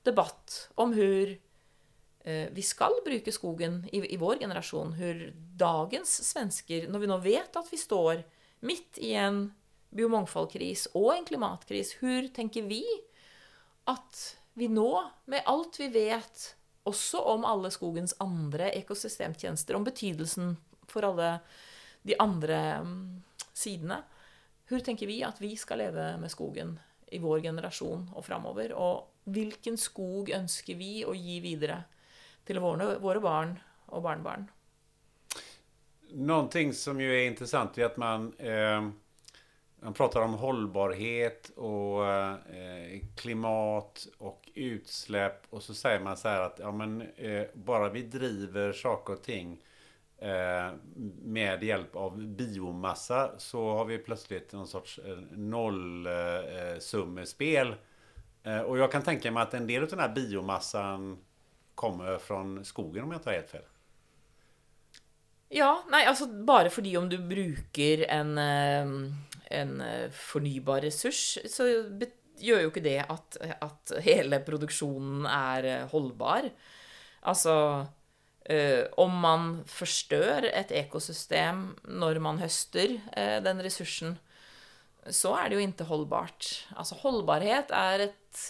debatt om hvor eh, vi skal bruke skogen i, vår generasjon. Hvor dagens svensker, når vi nå vet at vi står midt i en biomangfoldkris og en klimatkris, hvor tenker vi at vi nå, med alt vi vet, også om alle skogens andre ekosystemtjenester, om betydelsen for alle de andre mm, sidene, hvor tenker vi at vi skal leve med skogen i vår generasjon og framover? Og hvilken skog ønsker vi å gi videre til våre, våre barn og barnebarn? ting som jo er interessant, er at man, eh, man pratar om hållbarhet och eh, klimat och utsläpp och så säger man så här att ja, men, eh, bara vi driver saker och ting eh, med hjälp av biomassa så har vi plötsligt någon sorts eh, nollsummespel. Eh, och jag kan tänka mig att en del av den här biomassan kommer från skogen om jag har helt fel. Ja, nei, altså bare fordi om du bruker en, eh, en eh, fornybar ressurs, så gjør jo ikke det at, at hele produksjonen er eh, holdbar. Altså eh, Om man forstør et ekosystem når man høster den ressursen, så er det jo ikke holdbart. Altså holdbarhet er et,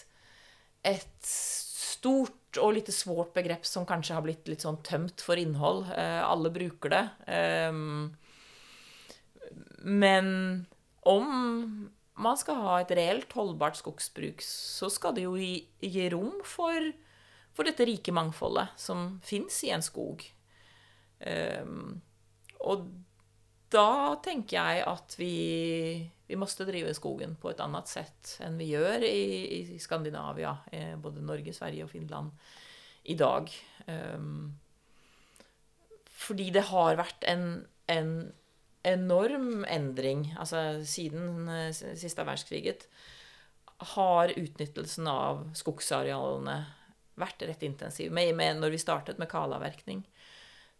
et stort og litt svårt begrep som kanskje har blitt litt sånn tømt for innhold. Alle bruker det. Ehm, men om man skal ha et reelt holdbart skogsbruk, så skal det jo gi, rom for, for dette rike mangfoldet som fins i en skog. Um, og da tenker jeg at vi, vi måtte drive skogen på et annet sett enn vi gjør i, i Skandinavia, eh, både Norge, Sverige og Finland i dag. Um, fordi det har vært en, en enorm endring. Altså siden uh, siste verdenskriget har utnyttelsen av skogsarealene vært rett intensiv. Med, med, når vi startet med kalavverkning.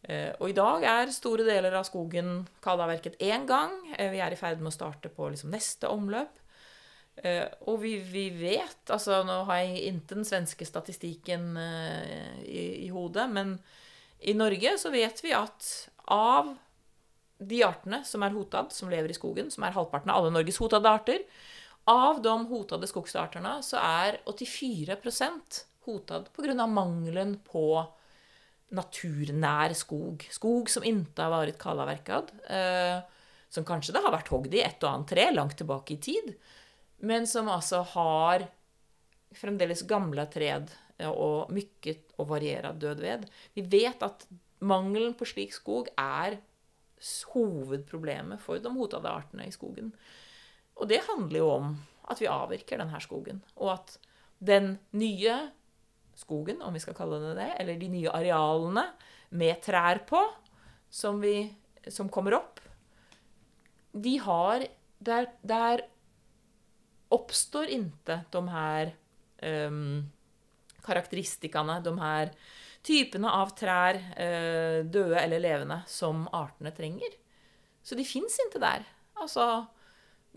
Uh, og i dag er store deler av skogen kalavverket én gang. Uh, vi er i ferd med å starte på liksom, neste omløp. Uh, og vi, vi, vet altså Nå har jeg ikke den svenske statistikken i, i hodet, men i Norge så vet vi at av de artene som er hotad, som lever i skogen, som er halvparten av alle Norges hotade arter, av de hotade skogsartene så er 84% hotad pga. mangelen på naturnær skog. Skog som ikke har vært kallaverkad. Eh, som kanskje det har vært hogd i et og annet tre langt tilbake i tid, men som altså har fremdeles gamle tred og mykket og variert død ved. Vi vet at mangelen på slik skog er hovedproblemet for de hotede artene i skogen. Og det handler jo om at vi avvirker denne skogen, og at den nye skogen, om vi skal kalle det det, eller de nye arealene med trær på, som, vi, som kommer opp, de har Der, der oppstår ikke de her um, karakteristikkene, de her typene av trær, eh, døde eller levende, som artene trenger. Så de fins ikke der. Altså,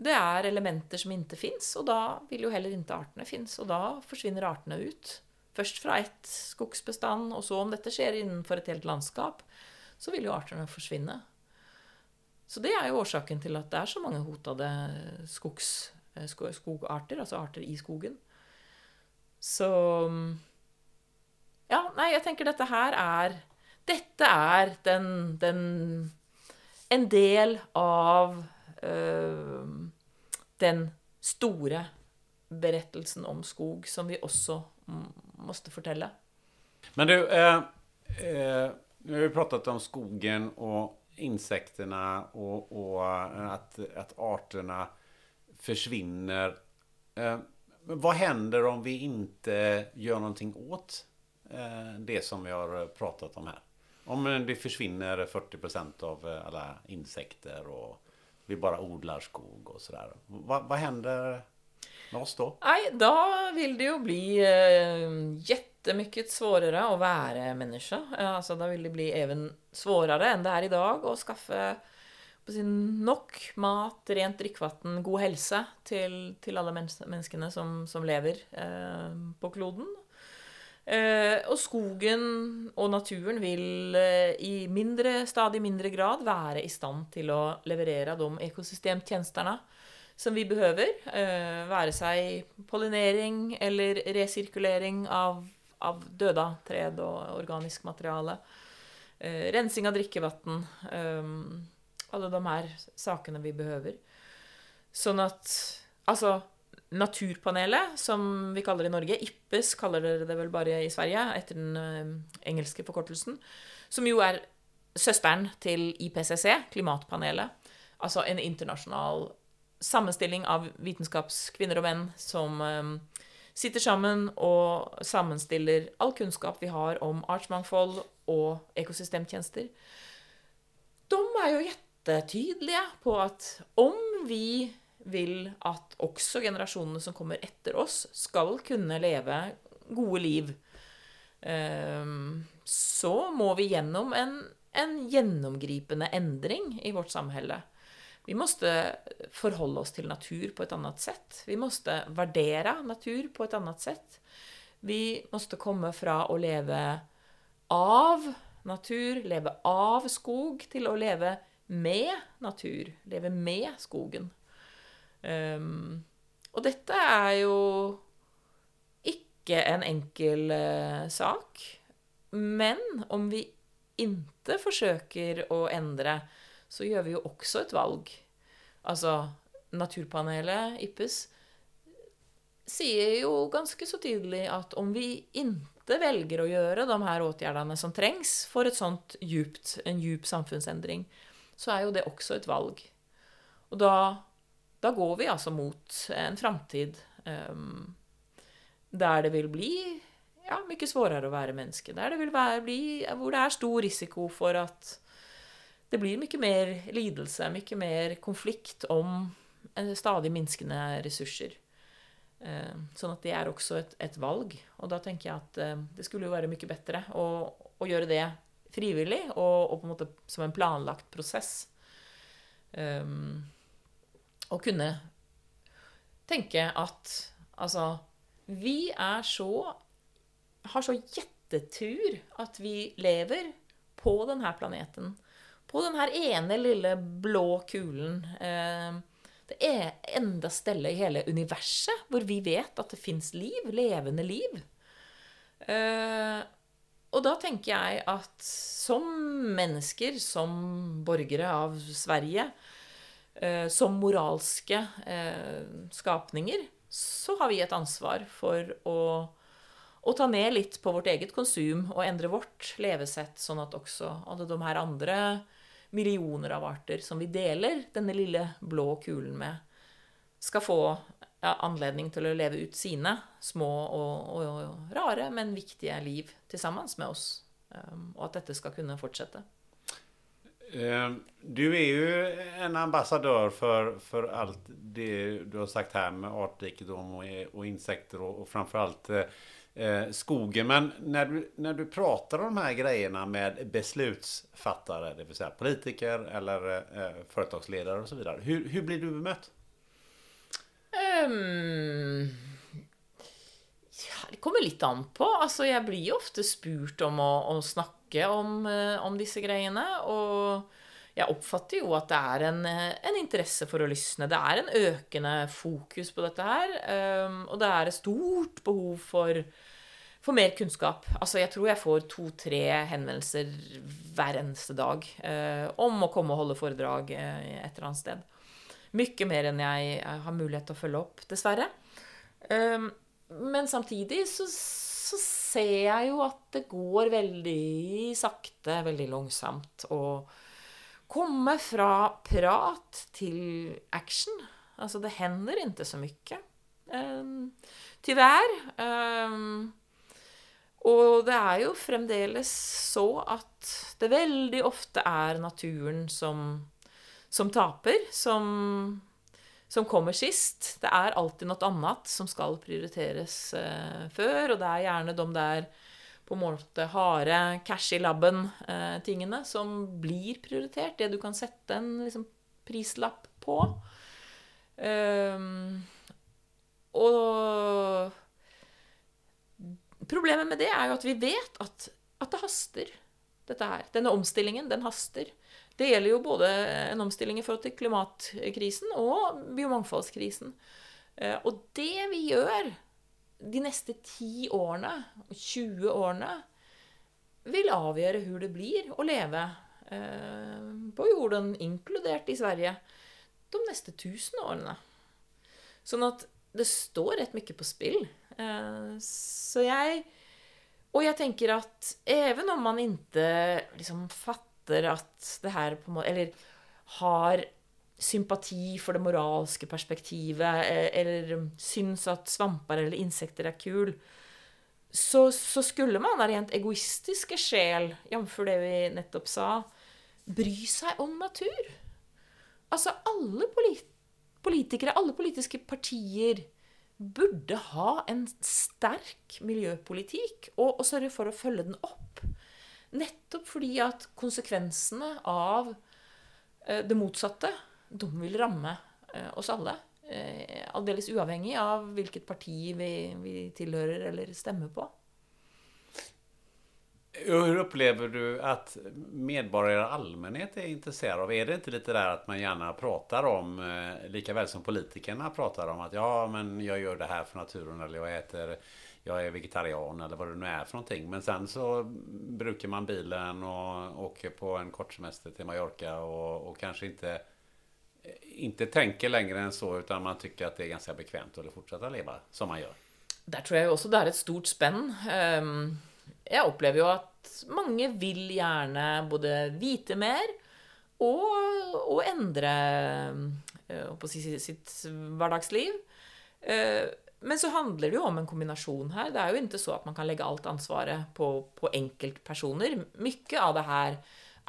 det er elementer som ikke fins, og da vil jo heller ikke artene fins. Og da forsvinner artene ut. Først fra ett skogsbestand, og så om dette skjer innenfor et helt landskap, så vil jo artene forsvinne. Så det er jo årsaken til at det er så mange hotede skogs, eh, skogarter, altså arter i skogen. Så Ja, nei, jeg tenker dette her er Dette er den, den En del av øh, den store berettelsen om skog som vi også måtte fortelle. Men du, eh, eh, nu har vi pratet om skogen og insektene og, og at, at arterna forsvinner. Eh, hva hender om vi ikke gjør noe åt eh, det som vi har pratet om her? Om det forsvinner 40% av alle insekter og vi bare odler skog og sådär. Hva, hva hender med oss da? Nei, da vil det jo bli eh, jättemycket svårare å være menneske. Altså, da vil det bli even svårere enn det er i dag å skaffe nok mat, rent drikkevann, god helse til, til alle menneskene som, som lever eh, på kloden. Eh, og skogen og naturen vil eh, i mindre, stadig mindre grad være i stand til å leverere de ekosystemtjenestene som vi behøver. Eh, være seg pollinering eller resirkulering av, av døda tred og organisk materiale. Rensing av drikkevann. Alle de her sakene vi behøver. Sånn at Altså, Naturpanelet, som vi kaller det i Norge, IPPES kaller dere det vel bare i Sverige, etter den uh, engelske forkortelsen, som jo er søsteren til IPCC, klimatpanelet. Altså en internasjonal sammenstilling av vitenskapskvinner og menn som um, sitter sammen og sammenstiller all kunnskap vi har om artsmangfold og ekosystemtjenester. De er jo gjettetydelige på at om vi vil at også generasjonene som kommer etter oss, skal kunne leve gode liv, ehm, så må vi gjennom en, en gjennomgripende endring i vårt samhälle. Vi måste forholde oss til natur på et annet sett. Vi måste värdera natur på et annet sett. Vi måste komme fra å leve av natur, leve av skog, til å leve med natur. Leve med skogen. Um, og dette er jo ikke en enkel uh, sak. Men om vi ikke forsøker å endre, så gjør vi jo også et valg. Altså, Naturpanelet, IPPES, sier jo ganske så tydelig at om vi ikke velger å gjøre de her åtgjerdene som trengs for et sånt djupt, en djup samfunnsendring, så er jo det også et valg. Og da, da går vi altså mot en framtid um, der det vil bli ja, mye svårere å være menneske. Der det vil være, bli, hvor det er stor risiko for at det blir mye mer lidelse, mye mer konflikt om eh, stadig minskende ressurser. Eh, sånn at det er også et, et valg. Og da tenker jeg at det skulle jo være mye bedre å, å gjøre det frivillig og, og, på en måte som en planlagt prosess. Um, og kunne tenke at altså Vi er så har så gjettetur at vi lever på denne planeten. På denne ene lille blå kulen. Eh, det er enda stedet i hele universet hvor vi vet at det fins liv. Levende liv. Eh, og da tenker jeg at som mennesker, som borgere av Sverige, som moralske skapninger, så har vi et ansvar for å og ta ned litt på vårt eget konsum og endre vårt levesett, sånn at også alle de her andre millioner av arter som vi deler denne lille blå kulen med, skal få anledning til å leve ut sine små og, og, og rare, men viktige liv til sammen med oss. Um, og at dette skal kunne fortsette. Ehm, du er jo en ambassadør for, for alt det du har sagt her med artrikedom og, og insekter, og, og framfor alt eh, skogen. Men når du, når du prater om de her greiene med beslutsfattare, det vill säga politiker eller eh, företagsledare och så vidare. Hur, blir du bemøtt? Um, ja, det kommer litt an på. Altså, jeg blir jo ofte spurt om å, å snakke om, eh, om, disse greiene. Og jeg oppfatter jo at det er en, en, interesse for å lysne. Det er en økende fokus på dette her. Um, og det er et stort behov for, for mer kunnskap. Altså, jeg tror jeg får to-tre henvendelser hver eneste dag uh, om å komme og holde foredrag et eller annet sted. Mye mer enn jeg har mulighet til å følge opp, dessverre. Um, men samtidig så, så ser jeg jo at det går veldig sakte, veldig langsomt. å komme fra prat til action. Altså, det hender ikke så mye. Um, tyvärr. Um, og det er jo fremdeles så at det veldig ofte er naturen som, som taper, som, som, kommer sist. Det er alltid noe annet som skal prioriteres eh, før, og det er gjerne de der på en måte harde cash i labben-tingene eh, som blir prioritert. Det du kan sette en liksom, prislapp på. Um, og problemet med det er jo at vi vet at, at det haster, dette her. Denne omstillingen, den haster. Det gjelder jo både en omstilling i forhold til klimatkrisen og biomangfoldskrisen. Uh, og det vi gjør de neste 10 årene, 20 årene, vil avgjøre hvor det blir å leve eh, på jorden, inkludert i Sverige, de neste 1000 årene. Sånn at det står rett mye på spill. Eh, så jeg Og jeg tenker at even om man ikke liksom fatter at det her på en måte Eller har sympati for det moralske perspektivet, eh, eller syns at svamper eller insekter er kul, så, så skulle man av rent egoistiske sjel, jf. det vi nettopp sa, bry seg om natur. Altså, alle politikere, alle politiske partier burde ha en sterk miljøpolitikk og, og sørge for å følge den opp. Nettopp fordi at konsekvensene av eh, det motsatte de vil ramme eh, oss alle. Eh, aldeles uavhengig av hvilket parti vi, vi tilhører eller stemmer på. Hvordan opplever du at medborgere i allmennhet er interessert av? Er det ikke litt der at man gjerne prater om, likevel som politikerne prater om at ja, men jeg gjør det her for naturen eller jeg äter, jag är vegetarian eller vad det nu är för någonting. Men sen så brukar man bilen och åker på en kort semester till Mallorca och, och kanske inte inte tänker längre än så, utan man tycker att det är ganska bekvämt att fortsätta leva som man gör. Der tror jeg også det er et stort spenn. Ehm, jeg opplever jo at mange vil gjerne både vite mer og, og endre eh, si, sitt hverdagsliv. Eh, men så handler det jo om en kombinasjon her. Det er jo ikke så at man kan legge alt ansvaret på, på enkeltpersoner. Mye av det her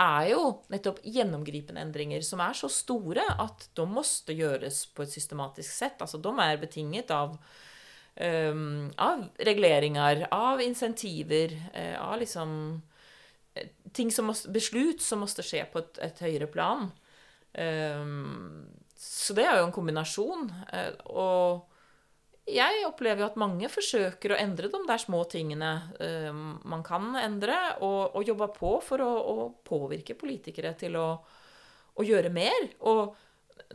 er jo nettopp gjennomgripende endringer som er så store at de måtte gjøres på et systematisk sett. Altså de er betinget av, um, av reguleringer, av insentiver, uh, av liksom uh, ting som måste, beslut som måtte skje på et, et høyere plan. Um, så det er jo en kombinasjon. Uh, og jeg opplever jo at mange forsøker å endre de der små tingene uh, man kan endre, og, og jobber på for å, å påvirke politikere til å, å, gjøre mer. Og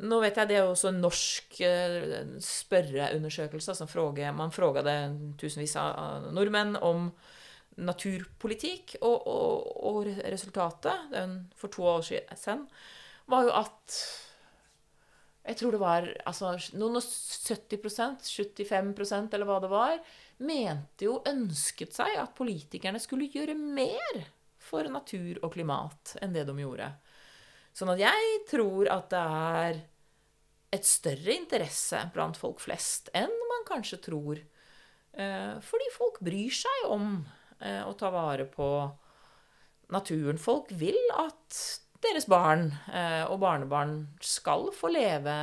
nå vet jeg det er også en norsk uh, spørreundersøkelse. Altså fråge, man frågade tusenvis av nordmenn om naturpolitikk, og, og resultatet for to år siden var jo at jeg tror det var altså, noen og 70% 75% eller hva det var, mente jo, ønsket seg at politikerne skulle gjøre mer for natur og klimat enn det de gjorde. Sånn at jeg tror at det er et større interesse blant folk flest enn man kanskje tror. Eh, fordi folk bryr seg om eh, å ta vare på naturen. Folk vil at deres barn eh, og barnebarn skal få leve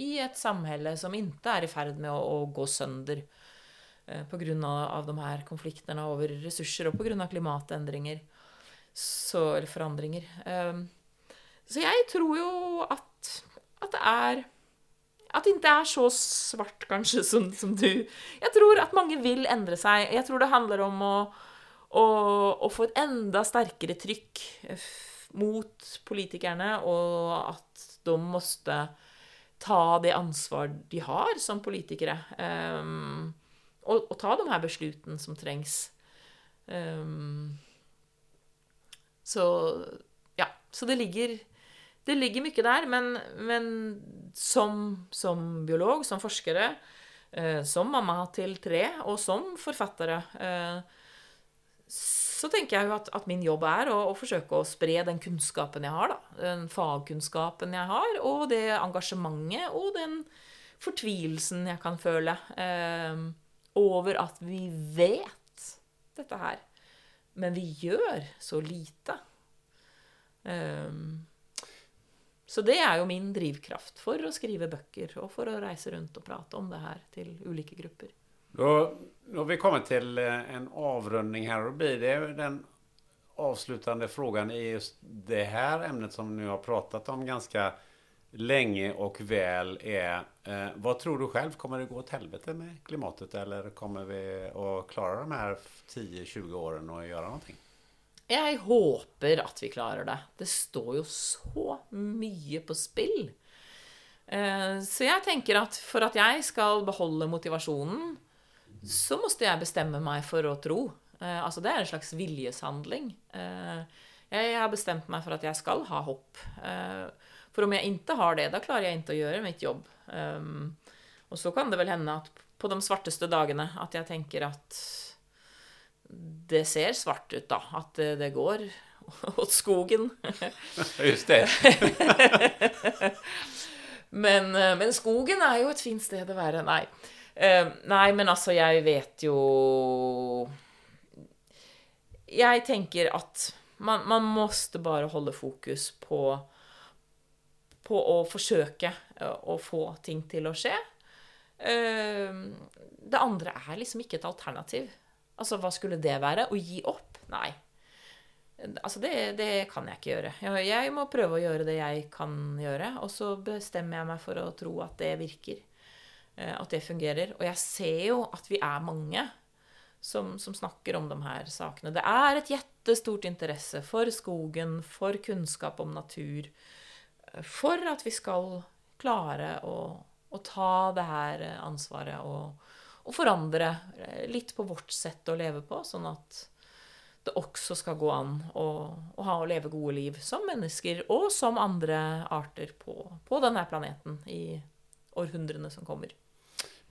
i et samhelle som ikke er i ferd med å, gå sønder eh, pga. De her konfliktene over ressurser og pga. klimatendringer. Så, eller forandringer. Eh, så jeg tror jo at, at det er At det ikke er så svart, kanskje, som, som, du Jeg tror at mange vil endre seg. Jeg tror det handler om å, å, å få et enda sterkere trykk mot politikerne, og at de måtte ta det ansvar de har som politikere. Um, og, og, ta de her beslutene som trengs. Um, så ja. Så det ligger, det ligger mye der. Men, men som, som, biolog, som forskere, uh, som mamma til tre, og som forfattere uh, så tenker jeg jo at, at min jobb er å, å, forsøke å spre den kunnskapen jeg har, da. Den fagkunnskapen jeg har, og det engasjementet og den fortvilelsen jeg kan føle eh, over at vi vet dette her, men vi gjør så lite. Um, så det er jo min drivkraft for å skrive bøker og for å reise rundt og prate om det her til ulike grupper. Då, har vi kommet till eh, en avrundning här och då blir det den avslutande frågan i just det här ämnet som nu har pratat om ganska länge och väl är eh, vad tror du själv, kommer det gå åt helvete med klimatet eller kommer vi att klara de här 10-20 åren och göra någonting? Jeg håper at vi klarer det. Det står jo så mye på spill. Eh, så jeg tenker at for at jeg skal beholde motivasjonen, så måtte jeg bestemme meg for å tro. Eh, altså det er en slags viljeshandling. Eh, jeg har bestemt meg for at jeg skal ha hopp. Eh, for om jeg ikke har det, da klarer jeg ikke å gjøre mitt jobb. Um, og så kan det vel hende at på de svarteste dagene at jeg tenker at det ser svart ut, da. At det, det går [LAUGHS] åt skogen. [LAUGHS] Just det. [LAUGHS] men, eh, men skogen er jo et fint sted å være. Nei. Uh, nei, men altså, jeg vet jo Jeg tenker at man, man måste bare holde fokus på på å forsøke eh, å få ting til å skje. Uh, det andre er liksom ikke et alternativ. Altså, hva skulle det være? Å gi opp? Nei. Altså, det, det, kan jeg ikke gjøre. Jeg må prøve å gjøre det jeg kan gjøre, og så bestemmer jeg meg for å tro at det virker. Eh, at det fungerer. Og jeg ser jo at vi er mange som, som, snakker om de her sakene. Det er et jettestort interesse for skogen, for kunnskap om natur, eh, for at vi skal klare å, å ta det her ansvaret og, og, forandre litt på vårt sett å leve på, sånn at det også skal gå an å, å ha og leve gode liv som mennesker og som andre arter på, på denne planeten i århundrene som kommer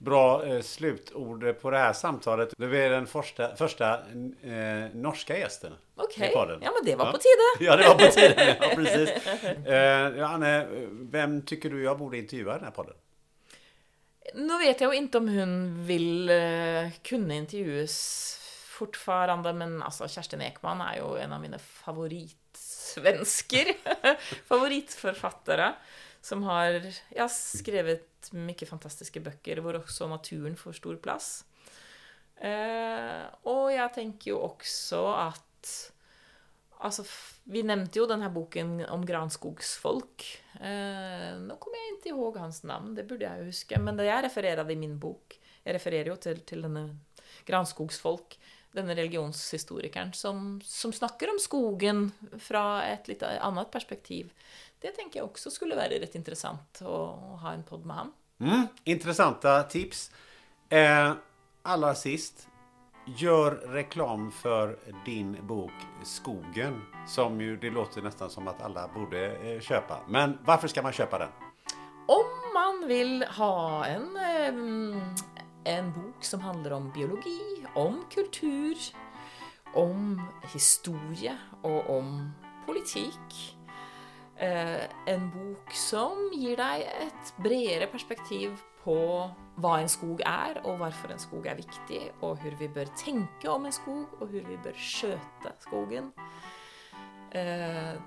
bra eh, slutord på det här samtalet. Du är den första, första eh, norska gästen Okej, okay. ja men det var ja. på tide. Ja, det var på tide. Ja, [LAUGHS] precis. Eh, Anne, vem tycker du jag borde intervjua i den här podden? Nå vet jeg jo ikke om hun vil kunne intervjues fortfarande, men altså, Kjerstin Ekman er jo en av mine favoritsvensker, [LAUGHS] favoritförfattare, som har ja, skrevet mye fantastiske bøker hvor også naturen får stor plass. Eh, og jeg tenker jo også at Altså, vi nevnte jo denne boken om granskogsfolk. Eh, nå kommer jeg ikke ihåg hans navn, det burde jeg jo huske. Men det jeg refererer i min bok Jeg refererer jo til, til denne granskogsfolk, denne religionshistorikeren, som, som, snakker om skogen fra et litt annet perspektiv. Det tenker jeg også skulle være rett interessant å, å ha en pod med ham. Mm, intressanta tips. Eh, aller sist, Gjør reklam for din bok Skogen. Som jo det låter nesten som at alle borde eh, köpa. Men hvorfor skal man kjøpe den? Om man vil ha en, en bok som handler om biologi, om kultur, om historie og om politik. Eh, en bok som gir deg et bredere perspektiv på hva en skog er, og hvorfor en skog er viktig, og hvordan vi bør tenke om en skog, og hvordan vi bør skjøte skogen. Eh,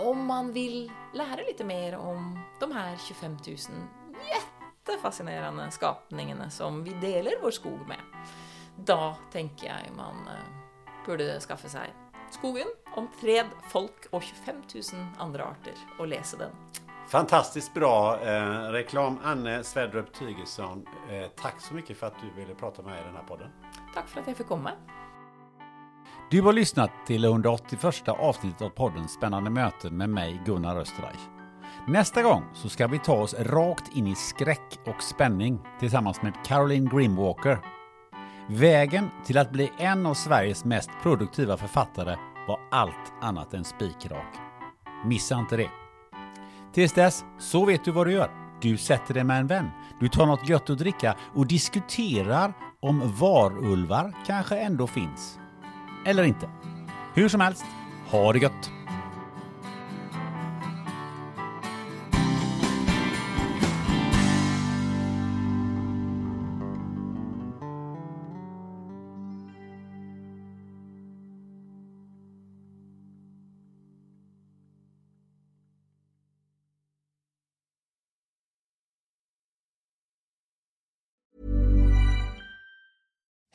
om man vil lære litt mer om de her 25 000 jättefascinerende skapningene som vi deler vår skog med, da tenker jeg man eh, burde skaffe seg Skogen om fred, folk og 25 000 andre arter, og lese den. Fantastisk bra eh, reklam. Anne Sverdrup Tygesson, eh, takk så mye for at du ville prate med meg i denne podden. Takk for at jeg fikk komme. Du har lyssnat till 181 avsnittet av podden Spännande möten med mig Gunnar Österreich. Nästa gång så ska vi ta oss rakt in i skräck och spänning tillsammans med Caroline Grimwalker. Vägen till att bli en av Sveriges mest produktiva författare var allt annat än spikrak. Missa inte det! Tills dess, så vet du vad du gör. Du sätter dig med en vän. Du tar något gött att dricka och diskuterar om varulvar kanske ändå finns. Eller inte. Hur som helst, ha det gött!